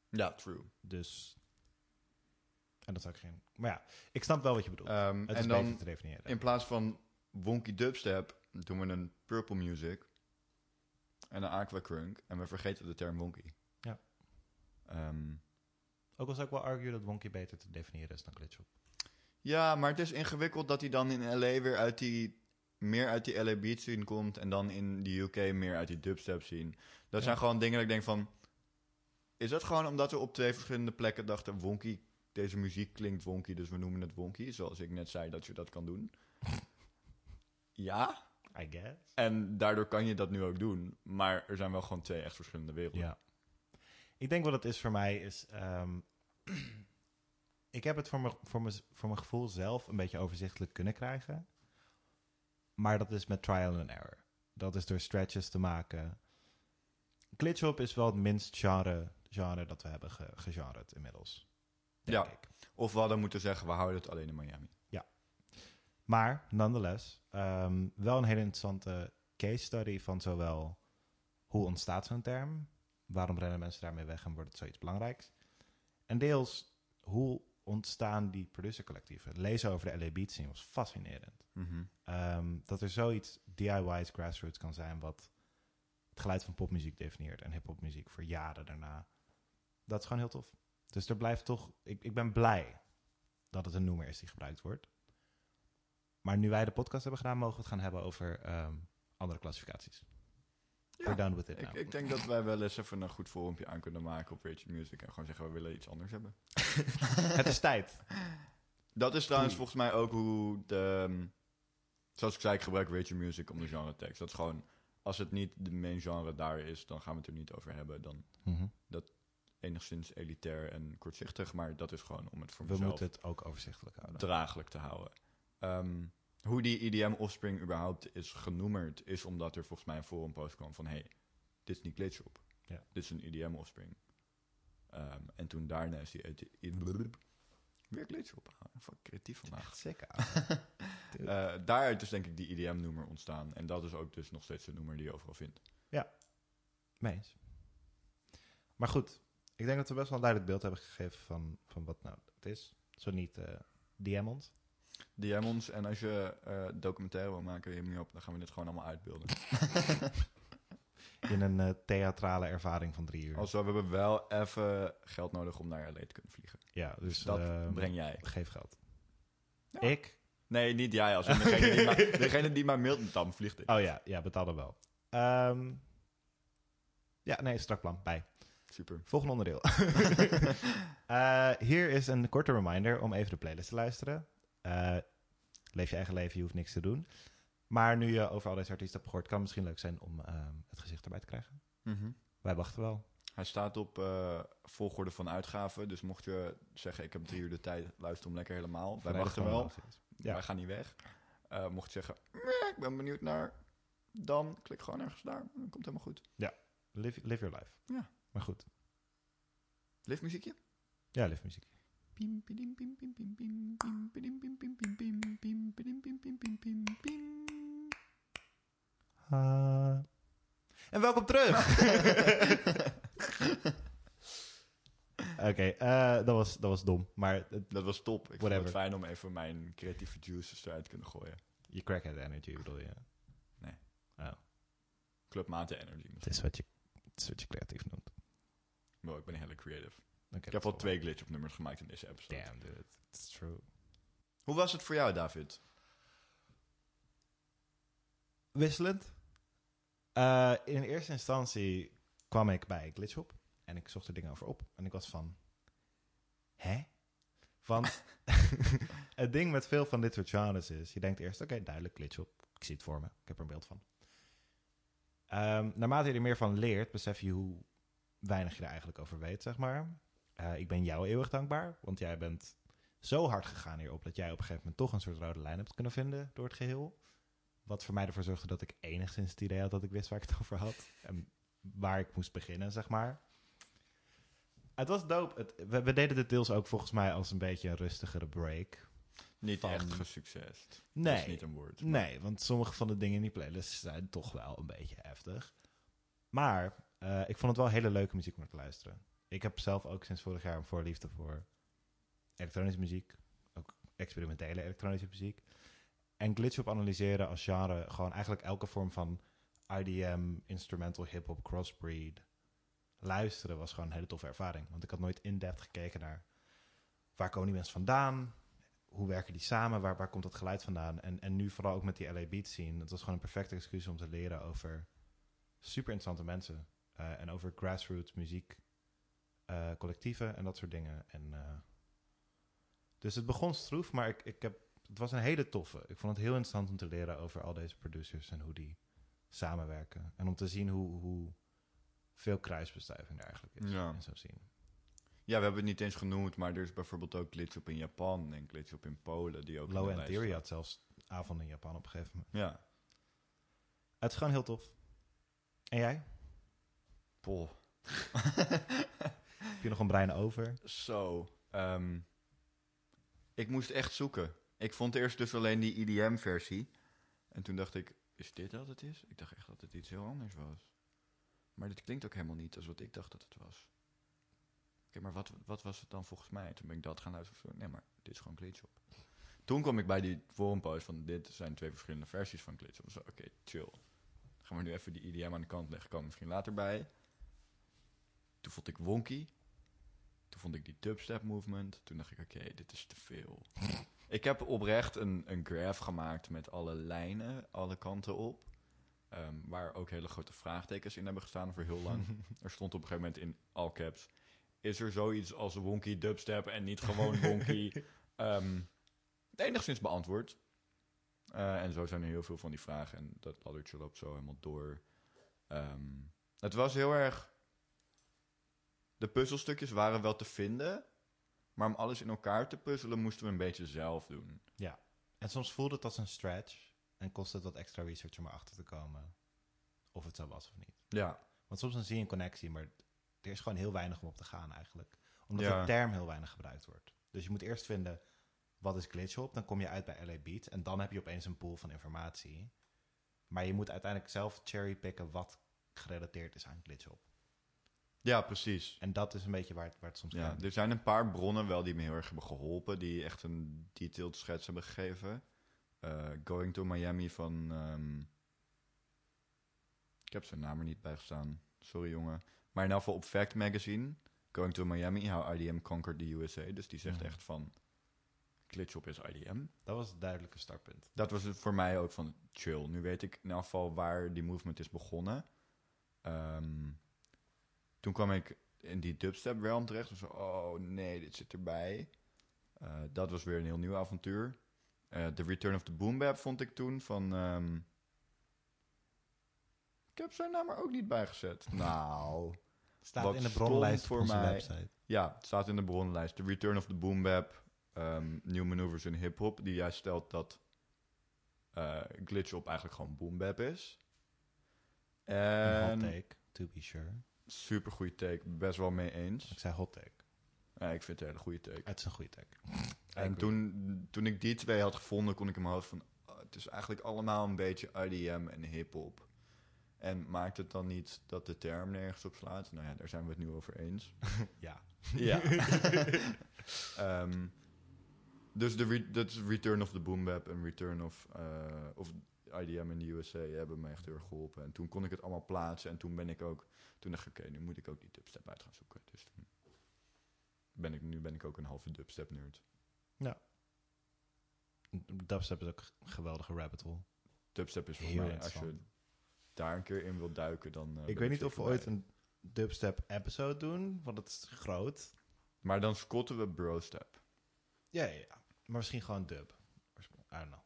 Ja, true. Dus... En dat zou ik geen... Maar ja, ik snap wel wat je bedoelt. Ehm, het en is dan beter te definiëren. in plaats van wonky dubstep doen we een purple music en een aqua crunk en we vergeten de term wonky. Ja. Ehm, Ook al zou ik wel argue dat Wonky beter te definiëren is dan glitch-hop. Ja, maar het is ingewikkeld dat hij dan in LA weer uit die meer uit die LA beat scene komt en dan in de UK meer uit die dubstep scene. Dat Ja. zijn gewoon dingen dat ik denk van is dat gewoon omdat we op twee verschillende plekken dachten wonky deze muziek klinkt wonky, dus we noemen het wonky, zoals ik net zei dat je dat kan doen. ja, I guess. en daardoor kan je dat nu ook doen, maar er zijn wel gewoon twee echt verschillende werelden. Ja. Ik denk wat het is voor mij is... ehm, ik heb het voor mijn, voor, mijn, voor mijn gevoel zelf een beetje overzichtelijk kunnen krijgen. Maar dat is met trial and error. Dat is door stretches te maken. Glitchhop is wel het minst genre, genre dat we hebben ge, inmiddels. Denk Ja. ik. Of we hadden moeten zeggen we houden het alleen in Miami. Maar, nonetheless, ehm, wel een hele interessante case study van zowel hoe ontstaat zo'n term, waarom rennen mensen daarmee weg en wordt het zoiets belangrijks, en deels hoe ontstaan die producercollectieven. Lezen over de LA Beat scene was fascinerend. Mhm. Ehm, dat er zoiets DIY's grassroots kan zijn wat het geluid van popmuziek definieert en hiphopmuziek voor jaren daarna. Dat is gewoon heel tof. Dus er blijft toch, ik, ik ben blij dat het een noemer is die gebruikt wordt. Maar nu wij de podcast hebben gedaan, mogen we het gaan hebben over ehm, andere klassificaties. Ja, We're done with it Ik, ik denk dat wij wel eens even een goed forumpje aan kunnen maken op Rachel Music en gewoon zeggen we willen iets anders hebben. het is tijd. Dat is trouwens volgens mij ook hoe de... ehm, Zoals ik zei, ik gebruik Rachel Music om de genre tekst. Dat is gewoon, als het niet de main genre daar is, dan gaan we het er niet over hebben. Dan Mhm. enigszins elitair en kortzichtig, maar dat is gewoon om het voor We mezelf moeten het ook overzichtelijk houden. draaglijk te houden. Ehm, hoe die EDM Offspring überhaupt is genoemerd, is omdat er volgens mij een forumpost kwam van... hey, dit is niet Glitchhop. Ja. Dit is een EDM Offspring. Ehm, en toen daarna is die... weer Glitchhop. Ah, Fuck, creatief vandaag. Dude. Eh, daaruit is denk ik die EDM-noemer ontstaan. En dat is ook dus nog steeds de noemer die je overal vindt. Meens. Maar goed, ik denk dat we best wel een duidelijk beeld hebben gegeven van, van wat nou het is. Zo niet eh DM ons. DM ons en als je eh, documentaire wil maken, me op. Dan gaan we dit gewoon allemaal uitbeelden. in een eh, theatrale ervaring van drie uur. Also, we hebben wel even geld nodig om naar LA te kunnen vliegen. ja, dus dat ehm, breng jij. geef geld. Ja. Ik? Nee, niet jij. Als degene, die maar, degene die maar vliegt ik. Oh ja, ja, betaal dan wel. Ehm, ja, nee, strak plan. Bij. Super. Volgende onderdeel. Eh, hier is een korte reminder om even de playlist te luisteren. Eh, leef je eigen leven, je hoeft niks te doen. Maar nu je over al deze artiesten hebt gehoord, kan het misschien leuk zijn om ehm, het gezicht erbij te krijgen. Mhm. Wij wachten wel. Hij staat op eh, volgorde van uitgaven. Dus mocht je zeggen, ik heb drie uur de tijd, luister hem lekker helemaal. Wij wachten wel. Ja. Wij gaan niet weg. Eh, mocht je zeggen, "Meh, ik ben benieuwd naar... Dan klik gewoon ergens daar. Dan komt het helemaal goed. Live, live your life. Ja. Maar goed. Live muziekje? Ja, live muziek. Pim, pidim, pim, pim, pim, pim, pim, pidim, pim, pim, pim, pim, pim, pidim, pim, pim, pim, pim, pim. Ah. En welkom terug! Oké, eh, dat, was, dat was dom. Maar het- Dat was top. Ik vond Whatever. het fijn om even mijn creatieve juices eruit te kunnen gooien. je crackhead energy bedoel je? Nee. Oh, Clubmate energy. het is wat je, het is wat je creatief noemt. Wow, ik ben heel creative. Ik heb al twee glitch op nummers gemaakt in deze episode. Damn, dude. It's true. Hoe was het voor jou, David? Wisselend. Eh, in eerste instantie kwam ik bij Glitchhop en ik zocht er dingen over op. En ik was van, hè? Van, het ding met veel van dit soort genres is, je denkt eerst, oké, duidelijk Glitchhop. Ik zie het voor me, ik heb er een beeld van. Ehm, naarmate je er meer van leert, besef je hoe weinig je er eigenlijk over weet, zeg maar. Eh, ik ben jou eeuwig dankbaar, want jij bent zo hard gegaan hierop dat jij op een gegeven moment toch een soort rode lijn hebt kunnen vinden door het geheel. Wat voor mij ervoor zorgde dat ik enigszins het idee had dat ik wist waar ik het over had. En waar ik moest beginnen, zeg maar. Het was dope. Het, we, we deden dit deels ook volgens mij als een beetje een rustigere break. Niet Van- echt gesucces. Dat Nee. is niet een woord. maar- Nee, want sommige van de dingen in die playlist zijn toch wel een beetje heftig. Maar eh, ik vond het wel hele leuke muziek om naar te luisteren. Ik heb zelf ook sinds vorig jaar een voorliefde voor elektronische muziek. Ook experimentele elektronische muziek. En glitchhop analyseren als genre gewoon eigenlijk elke vorm van IDM, instrumental hip-hop, crossbreed. Luisteren was gewoon een hele toffe ervaring. Want ik had nooit in-depth gekeken naar waar komen die mensen vandaan? Hoe werken die samen? Waar, waar komt dat geluid vandaan? En, en nu vooral ook met die LA Beat scene. Het was gewoon een perfecte excuus om te leren over super interessante mensen. eh, en over grassroots muziek, eh, collectieven en dat soort dingen. En, eh, dus het begon stroef, maar ik, ik heb, het was een hele toffe. Ik vond het heel interessant om te leren over al deze producers en hoe die samenwerken. En om te zien hoe, hoe veel kruisbestuiving er eigenlijk is Ja. in zo'n scene. Ja, we hebben het niet eens genoemd, maar er is bijvoorbeeld ook glitch op in Japan en glitch op in Polen. Die ook Low End Theory had zelfs avond in Japan op een gegeven moment. Ja. Het is gewoon heel tof. En jij? Poh. Je nog een brein over? Zo. ehm, ik moest echt zoeken. Ik vond eerst dus alleen die IDM-versie. En toen dacht ik, is dit wat het is? Ik dacht echt dat het iets heel anders was. Maar dit klinkt ook helemaal niet als wat ik dacht dat het was. Oké, maar wat, wat was het dan volgens mij? Toen ben ik dat gaan luisteren. Nee, maar dit is gewoon Glitchop. Toen kwam ik bij die forumpost van dit zijn twee verschillende versies van Glitchop. Zo, oké, chill. Gaan we nu even die IDM aan de kant leggen. Komen misschien later bij. Toen vond ik Wonky. Toen vond ik die dubstep movement. Toen dacht ik, oké, dit is te veel. ik heb oprecht een, een graph gemaakt met alle lijnen, alle kanten op. Ehm, waar ook hele grote vraagtekens in hebben gestaan voor heel lang. er stond op een gegeven moment in all caps... Is er zoiets als wonky dubstep en niet gewoon wonky? Ehm enigszins beantwoord. Eh, en zo zijn er heel veel van die vragen. En dat laddertje loopt zo helemaal door. Ehm, het was heel erg... De puzzelstukjes waren wel te vinden. Maar om alles in elkaar te puzzelen moesten we een beetje zelf doen. En soms voelde het als een stretch. En kostte het wat extra research om erachter te komen. Of het zo was of niet. Ja. Want soms dan zie je een connectie, maar er is gewoon heel weinig om op te gaan eigenlijk. Omdat Ja. de term heel weinig gebruikt wordt. Dus je moet eerst vinden, wat is glitchhop? Dan kom je uit bij LA Beat. En dan heb je opeens een pool van informatie. Maar je moet uiteindelijk zelf cherrypicken wat gerelateerd is aan glitchhop. Ja, precies. En dat is een beetje waar het, waar het soms Ja, kan. er zijn een paar bronnen wel die me heel erg hebben geholpen. Die echt een detailed schets hebben gegeven. Eh, Going to Miami van... ehm, Ik heb zijn naam er niet bij gestaan. Sorry, jongen. Maar in ieder geval op Fact Magazine, Going to Miami, How IDM Conquered the USA. Dus die zegt echt van, Glitchop is IDM. Dat was het duidelijke startpunt. Dat was het voor mij ook van chill. Nu weet ik in elk geval waar die movement is begonnen. Ehm, toen kwam ik in die dubstep realm terecht. Dus oh nee, dit zit erbij. Eh, dat was weer een heel nieuw avontuur. Eh The Return of the Boom Bap vond ik toen van... ehm, ik heb zijn naam er ook niet bij gezet. nou, Staat in de bronnenlijst voor mij- website. ja, het staat in de bronnenlijst. The Return of the Boom Bap. ehm New Maneuvers in Hip-Hop. Die juist stelt dat eh Glitch op eigenlijk gewoon boom bap is. En hot take, to be sure. Super goede take. Best wel mee eens. Ik zei hot take. Ja, ik vind het een hele goede take. Het is een goede take. En toen, toen ik die twee had gevonden, kon ik in mijn hoofd van... oh, het is eigenlijk allemaal een beetje IDM en hip-hop. En maakt het dan niet dat de term nergens op slaat? Nou ja, daar zijn we het nu over eens. Ja. Ja. Ehm, dus de re- dat is Return of the Boom Bap en Return of, eh, of IDM in de USA hebben me echt heel erg geholpen. En toen kon ik het allemaal plaatsen. En toen ben ik ook... Toen dacht ik, oké, nu moet ik ook die dubstep uit gaan zoeken. Dus toen ben ik, nu ben ik ook een halve dubstep nerd. Dubstep is ook een geweldige rabbit hole. Dubstep is voor mij, als je daar een keer in wilt duiken, dan... eh, ik weet niet of we ooit een dubstep episode doen, want het is groot. Maar dan scotten we brostep. Ja, ja, ja. Maar misschien gewoon dub. I don't know.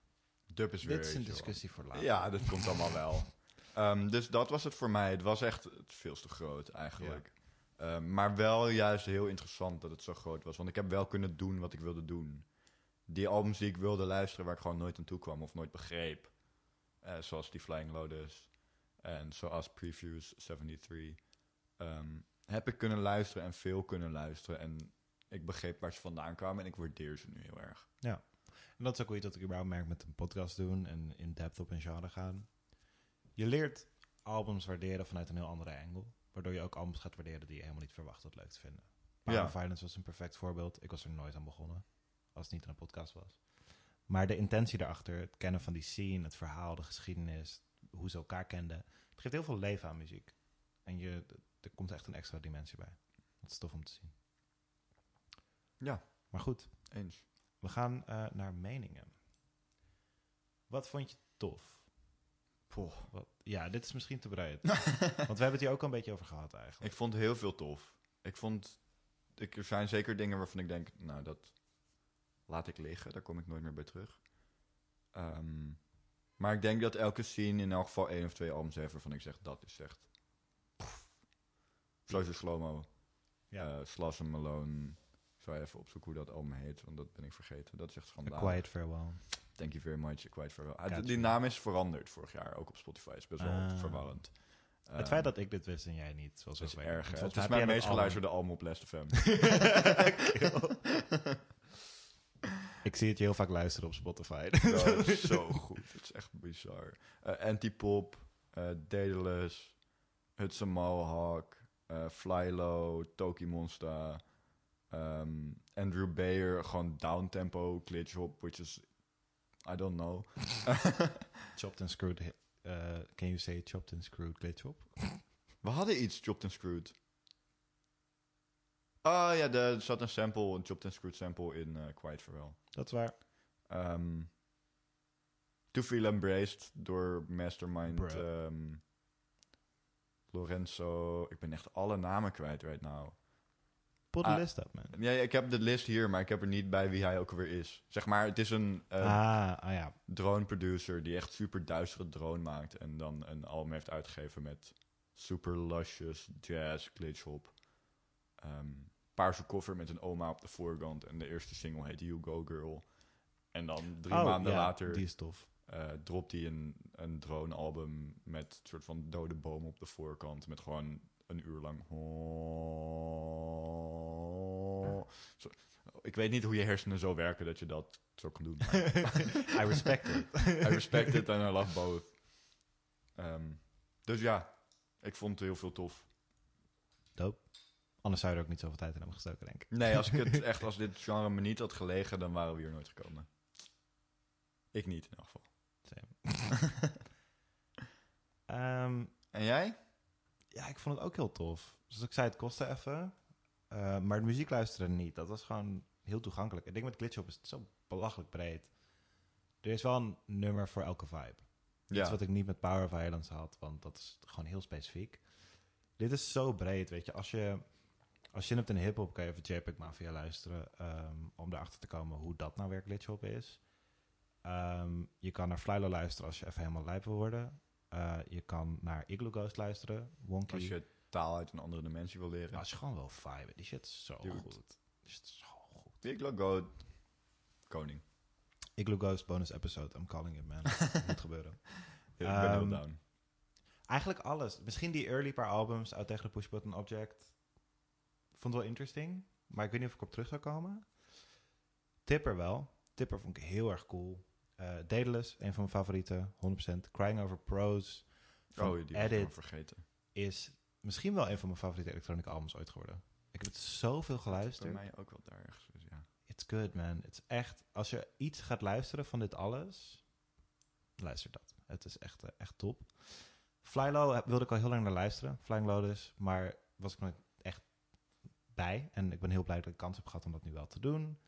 Dub is weer... Dit is een discussie voor later. Ja, dat komt allemaal wel. Ehm, dus dat was het voor mij. Het was echt veel te groot eigenlijk. Ehm, maar wel juist heel interessant dat het zo groot was. Want ik heb wel kunnen doen wat ik wilde doen. Die albums die ik wilde luisteren, waar ik gewoon nooit aan toe kwam of nooit begreep. eh, zoals die Flying Lotus en zoals Previews 73. ehm, heb ik kunnen luisteren en veel kunnen luisteren. En ik begreep waar ze vandaan kwamen en ik waardeer ze nu heel erg. En dat is ook iets dat ik überhaupt merk met een podcast doen en in depth op een genre gaan. Je leert albums waarderen vanuit een heel andere angle. Waardoor je ook albums gaat waarderen die je helemaal niet verwacht had leuk te vinden. Power Ja. Violence was een perfect voorbeeld. Ik was er nooit aan begonnen. Als het niet in een podcast was. Maar de intentie daarachter, het kennen van die scene, het verhaal, de geschiedenis, hoe ze elkaar kenden. Het geeft heel veel leven aan muziek. En je, er komt echt een extra dimensie bij. Dat is tof om te zien. Ja. Maar goed, Eens. We gaan eh, naar meningen. Wat vond je tof? Poh. Wat, ja, dit is misschien te breed. Want we hebben het hier ook al een beetje over gehad eigenlijk. Ik vond heel veel tof. Ik vond... Ik, er zijn zeker dingen waarvan ik denk... Nou, dat laat ik liggen. Daar kom ik nooit meer bij terug. Ehm, maar ik denk dat elke scene in elk geval één of twee albums heeft... waarvan ik zeg, dat is echt... pff. Sowieso Slow-Mo. Ja. Eh, Slash Malone. Zou even opzoeken hoe dat album heet, want dat ben ik vergeten. Dat is echt A schandalig. Quiet Farewell. Thank you very much, A Quiet Farewell. Ah, die naam is veranderd vorig jaar, ook op Spotify. is best wel Ah. verwarrend. het Ehm, feit dat ik dit wist en jij niet, zoals is erg. Het is mijn meest geluisterde album op Last FM. Ik zie het je heel vaak luisteren op Spotify. Dat is zo goed. Het is echt bizar. Eh, Antipop, eh Daedalus, Hudson Mohawk, eh Flylo, Toki Monsta, ehm, Andrew Bayer, gewoon downtempo glitch hop, which is, I don't know. chopped and screwed. eh, can you say chopped and screwed glitch op? We hadden iets chopped and screwed. Ah ja, er zat een sample, een chopped and screwed sample in eh Quiet Farewell. Dat is waar. Ehm To Feel Embraced door Mastermind ehm, Lorenzo. Ik ben echt alle namen kwijt right now. The Ah. list up, man. Ja, ik heb de list hier, maar ik heb er niet bij wie hij ook alweer is. Zeg maar, het is een eh, ah, ah ja. drone producer die echt super duistere drone maakt. En dan een album heeft uitgegeven met super luscious jazz glitchhop. Ehm paarse koffer met een oma op de voorkant. En de eerste single heet You Go Girl. En dan drie Oh, maanden ja, later Die is tof. eh, dropt hij een, een drone-album met een soort van dode boom op de voorkant. Met gewoon een uur lang. Zo, ik weet niet hoe je hersenen zo werken dat je dat zo kan doen. I respect it. I respect it and I love both. Ehm, dus ja, ik vond het heel veel tof. Dope. Anders zou je er ook niet zoveel tijd in hebben gestoken, denk ik. Nee, als ik het echt, als dit genre me niet had gelegen, dan waren we hier nooit gekomen. Ik niet in elk geval. Same. Ehm, En jij? Ja, ik vond het ook heel tof. Zoals ik zei, het kostte even. Eh, maar de muziek luisteren niet. Dat was gewoon heel toegankelijk. Ik denk met Glitchhop is het zo belachelijk breed. Er is wel een nummer voor elke vibe. Ja. Iets wat ik niet met Power Violence had, want dat is gewoon heel specifiek. Dit is zo breed, weet je. Als je, als je hebt in hip-hop, kan je even JPEG Mafia luisteren. ehm, om erachter te komen hoe dat nou weer glitchhop is. Ehm, je kan naar Flylo luisteren als je even helemaal lijp wil worden. Eh, je kan naar Igloo Ghost luisteren. Wonky. Als je taal uit een andere dimensie wil leren. Als je gewoon wil viben. Die shit is zo Dude. goed. Die shit is zo goed. Wil go koning. Igloo Ghost bonus episode. I'm calling it, man. Moet gebeuren. Ik ben heel Ehm, down. Eigenlijk alles. Misschien die early paar albums uit tegen de Push Button Object. Vond het wel interesting. Maar ik weet niet of ik op terug zou komen. Tipper wel. Tipper vond ik heel erg cool. Eh Daedalus, een van mijn favorieten. 100%. Crying Over Pros. Oh, die Edit vergeten. is misschien wel een van mijn favoriete elektronische albums ooit geworden. Ik heb het zoveel Bij geluisterd. mij ook wel daar ergens. Dus ja. It's good, man. Het is echt... Als je iets gaat luisteren van dit alles... Luister dat. Het is echt, eh, echt top. Flylo heb- wilde ik al heel lang naar luisteren. Flying Lotus. Maar was ik nooit echt bij. En ik ben heel blij dat ik de kans heb gehad om dat nu wel te doen.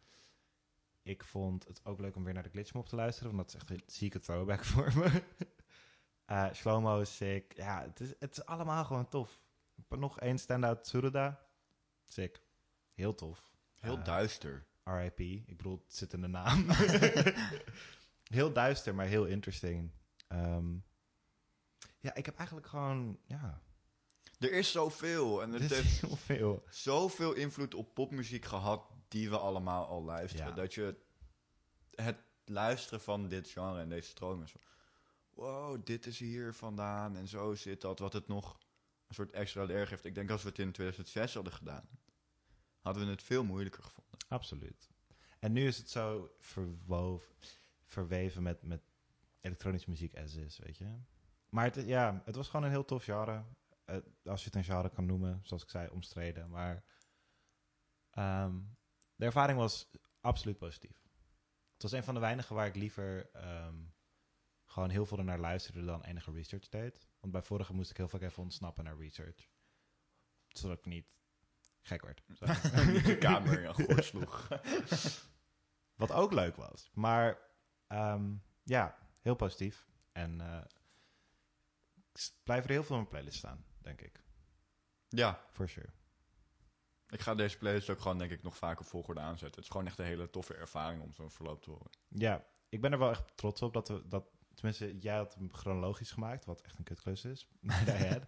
Ik vond het ook leuk om weer naar de Glitchmob te luisteren. Want dat is echt een zieke throwback voor me. Eh Shlomo is sick. Ja, het is, het is allemaal gewoon tof. Nog één standout Tsuruda. Sick. Heel tof. Heel Eh, duister. RIP. Ik bedoel, het zit in de naam. heel duister, maar heel interesting. Ehm, ja, ik heb eigenlijk gewoon... Ja, Er is zoveel. En het heeft is veel. zoveel invloed op popmuziek gehad die we allemaal al luisteren. Ja. Dat je het luisteren van dit genre en deze stroom is. Wow, dit is hier vandaan en zo zit dat. Wat het nog een soort extra leer geeft. Ik denk als we het in 2006 hadden gedaan, hadden we het veel moeilijker gevonden. Absoluut. En nu is het zo verwoven, verweven met, met elektronische muziek as is, weet je. Maar het, ja, het was gewoon een heel tof genre. Eh, als je het een genre kan noemen, zoals ik zei, omstreden. Maar ehm, de ervaring was absoluut positief. Het was een van de weinigen waar ik liever ehm, gewoon heel veel naar luisterde dan enige research deed. Want bij vorige moest ik heel vaak even ontsnappen naar research. Zodat ik niet gek werd. De kamer in sloeg. Wat ook leuk was. Maar ehm, ja, heel positief. En eh, ik blijf er heel veel in mijn playlist staan, denk ik. Ja, For sure. Ik ga deze playlist ook gewoon denk ik nog vaker volgorde aanzetten. Het is gewoon echt een hele toffe ervaring om zo'n verloop te horen. Ja, ik ben er wel echt trots op dat we dat. Tenminste, jij had hem chronologisch gemaakt, wat echt een kutklus is. Might I add.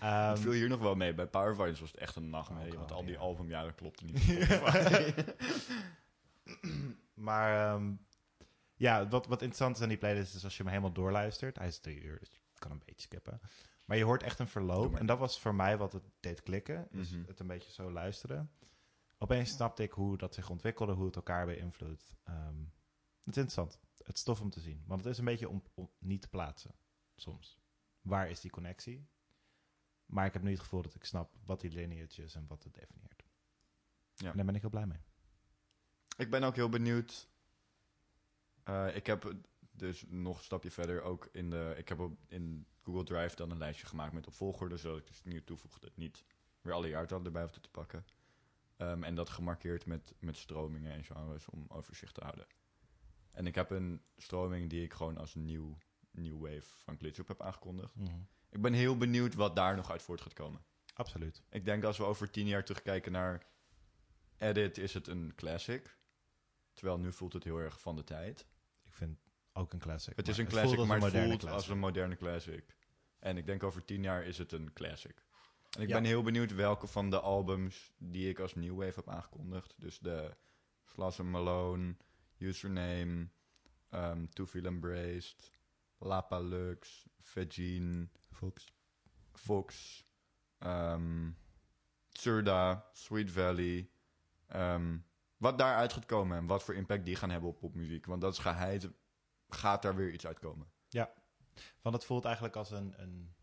Ehm, het viel hier nog wel mee. Bij Power Violence was het echt een nachtmerrie, Oh, want al die ja. albumjaren klopten niet. maar ehm, ja, wat, wat interessant is aan die playlist is als je hem helemaal doorluistert. Hij is drie uur, dus je kan een beetje skippen. Maar je hoort echt een verloop. En dat was voor mij wat het deed klikken. Dus het een beetje zo luisteren. Opeens snapte ik hoe dat zich ontwikkelde, hoe het elkaar beïnvloedt. Ehm, het is interessant. Het is tof om te zien. Want het is een beetje om, om niet te plaatsen, soms. Waar is die connectie? Maar ik heb nu het gevoel dat ik snap wat die lineage is en wat het definieert. Ja. En daar ben ik heel blij mee. Ik ben ook heel benieuwd. Eh, ik heb dus nog een stapje verder ook in de. Ik heb op, in Google Drive dan een lijstje gemaakt met op volgorde, zodat ik dus nieuw toevoegde. niet weer alle jaartallen erbij hoefde te pakken. Ehm, en dat gemarkeerd met, met stromingen en genres om overzicht te houden. En ik heb een stroming die ik gewoon als nieuw, nieuw wave van Glitchup heb aangekondigd. Mhm. Ik ben heel benieuwd wat daar nog uit voort gaat komen. Absoluut. Ik denk als we over tien jaar terugkijken naar Edit, is het een classic. Terwijl nu voelt het heel erg van de tijd. Ik vind ook een classic. Het is een classic, maar het voelt als een moderne classic. En ik denk over tien jaar is het een classic. En ik Ja. ben heel benieuwd welke van de albums die ik als New Wave heb aangekondigd. Dus de Slash Malone, Username, um, To Feel Embraced, Lapa Lux, Vegine, Fox. Fox, ehm Surda, Sweet Valley. ehm, wat daaruit gaat komen en wat voor impact die gaan hebben op popmuziek. Want dat is geheid, gaat daar weer iets uitkomen. Want het voelt eigenlijk als een, een...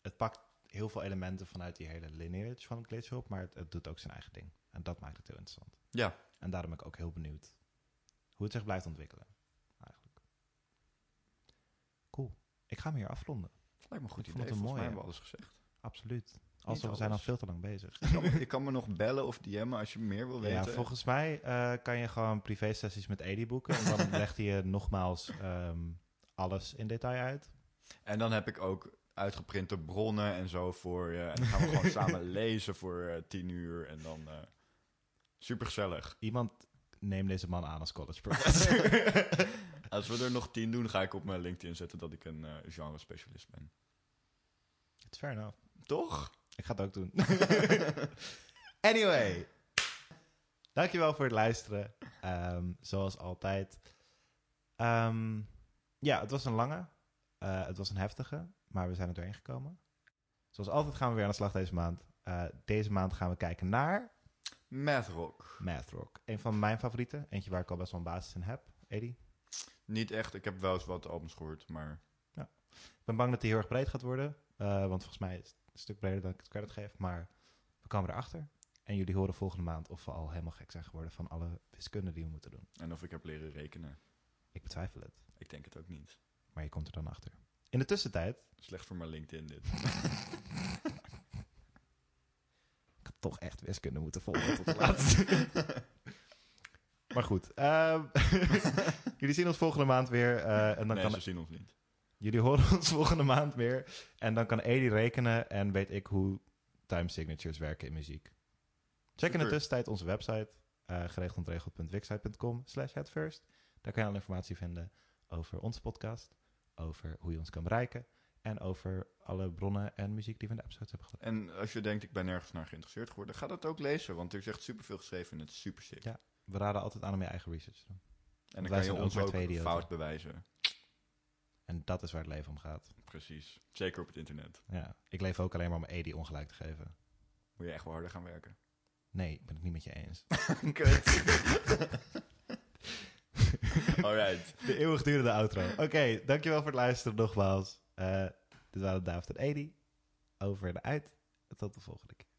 Het pakt heel veel elementen vanuit die hele lineage van Glitchhop, maar het, het doet ook zijn eigen ding. En dat maakt het heel interessant. Ja, En daarom ben ik ook heel benieuwd hoe het zich blijft ontwikkelen. Eigenlijk. Cool. Ik ga hem hier afronden. Lijkt me een goed Ik idee. vond het een mooie. hebben we alles gezegd. Absoluut. Also, we zijn al veel te lang bezig. Je kan, me- je kan me nog bellen of DM'en als je meer wil Ja, weten. volgens mij eh, kan je gewoon privé-sessies met Edi boeken. En dan legt hij je nogmaals ehm, alles in detail uit. En dan heb ik ook uitgeprinte bronnen en zo voor je. En dan gaan we gewoon samen lezen voor eh, tien uur. En dan eh super gezellig. Iemand neemt deze man aan als college professor. Als we er nog tien doen, ga ik op mijn LinkedIn zetten dat ik een genre specialist ben. It's fair enough. Toch? Ik ga het ook doen. anyway. Dankjewel voor het luisteren. Ehm, zoals altijd. Ehm, ja, het was een lange. Eh, het was een heftige. Maar we zijn er doorheen gekomen. Zoals altijd gaan we weer aan de slag deze maand. Eh, deze maand gaan we kijken naar Math rock. Math Rock. Een van mijn favorieten. Eentje waar ik al best wel een basis in heb. Eddie. Niet echt. Ik heb wel eens wat albums gehoord, maar Ik ben bang dat hij heel erg breed gaat worden. eh, want volgens mij is een stuk breder dan ik het credit geef. Maar we komen erachter. En jullie horen volgende maand of we al helemaal gek zijn geworden van alle wiskunde die we moeten doen. en of ik heb leren rekenen. Ik betwijfel het. Ik denk het ook niet. Maar je komt er dan achter. In de tussentijd. Slecht voor mijn LinkedIn dit. Ik had toch echt wiskunde moeten volgen tot de laatste. maar goed. ehm, jullie zien ons volgende maand weer. eh, en dan nee, kan, ze zien ons niet. Jullie horen ons volgende maand weer. En dan kan Edi rekenen en weet ik hoe time signatures werken in muziek. Check in de tussentijd onze website. uh, geregeldontregeld.wixsite.com slash headfirst. Daar kan je alle informatie vinden over onze podcast. Over hoe je ons kan bereiken. En over alle bronnen en muziek die we in de episodes hebben gedaan. En als je denkt, ik ben nergens naar geïnteresseerd geworden, ga dat ook lezen. Want er is echt superveel geschreven en het is super sick. Ja. We raden altijd aan om je eigen research te doen. en dan kan je ons ook fout bewijzen. En dat is waar het leven om gaat. Precies. Zeker op het internet. Ja, ik leef ook alleen maar om Edi ongelijk te geven. Moet je echt wel harder gaan werken. Nee, ik ben het niet met je eens. Kut. Alright. De eeuwigdurende outro. Oké, dankjewel voor het luisteren nogmaals. Eh dit waren David en Edi. Over en uit. Tot de volgende keer.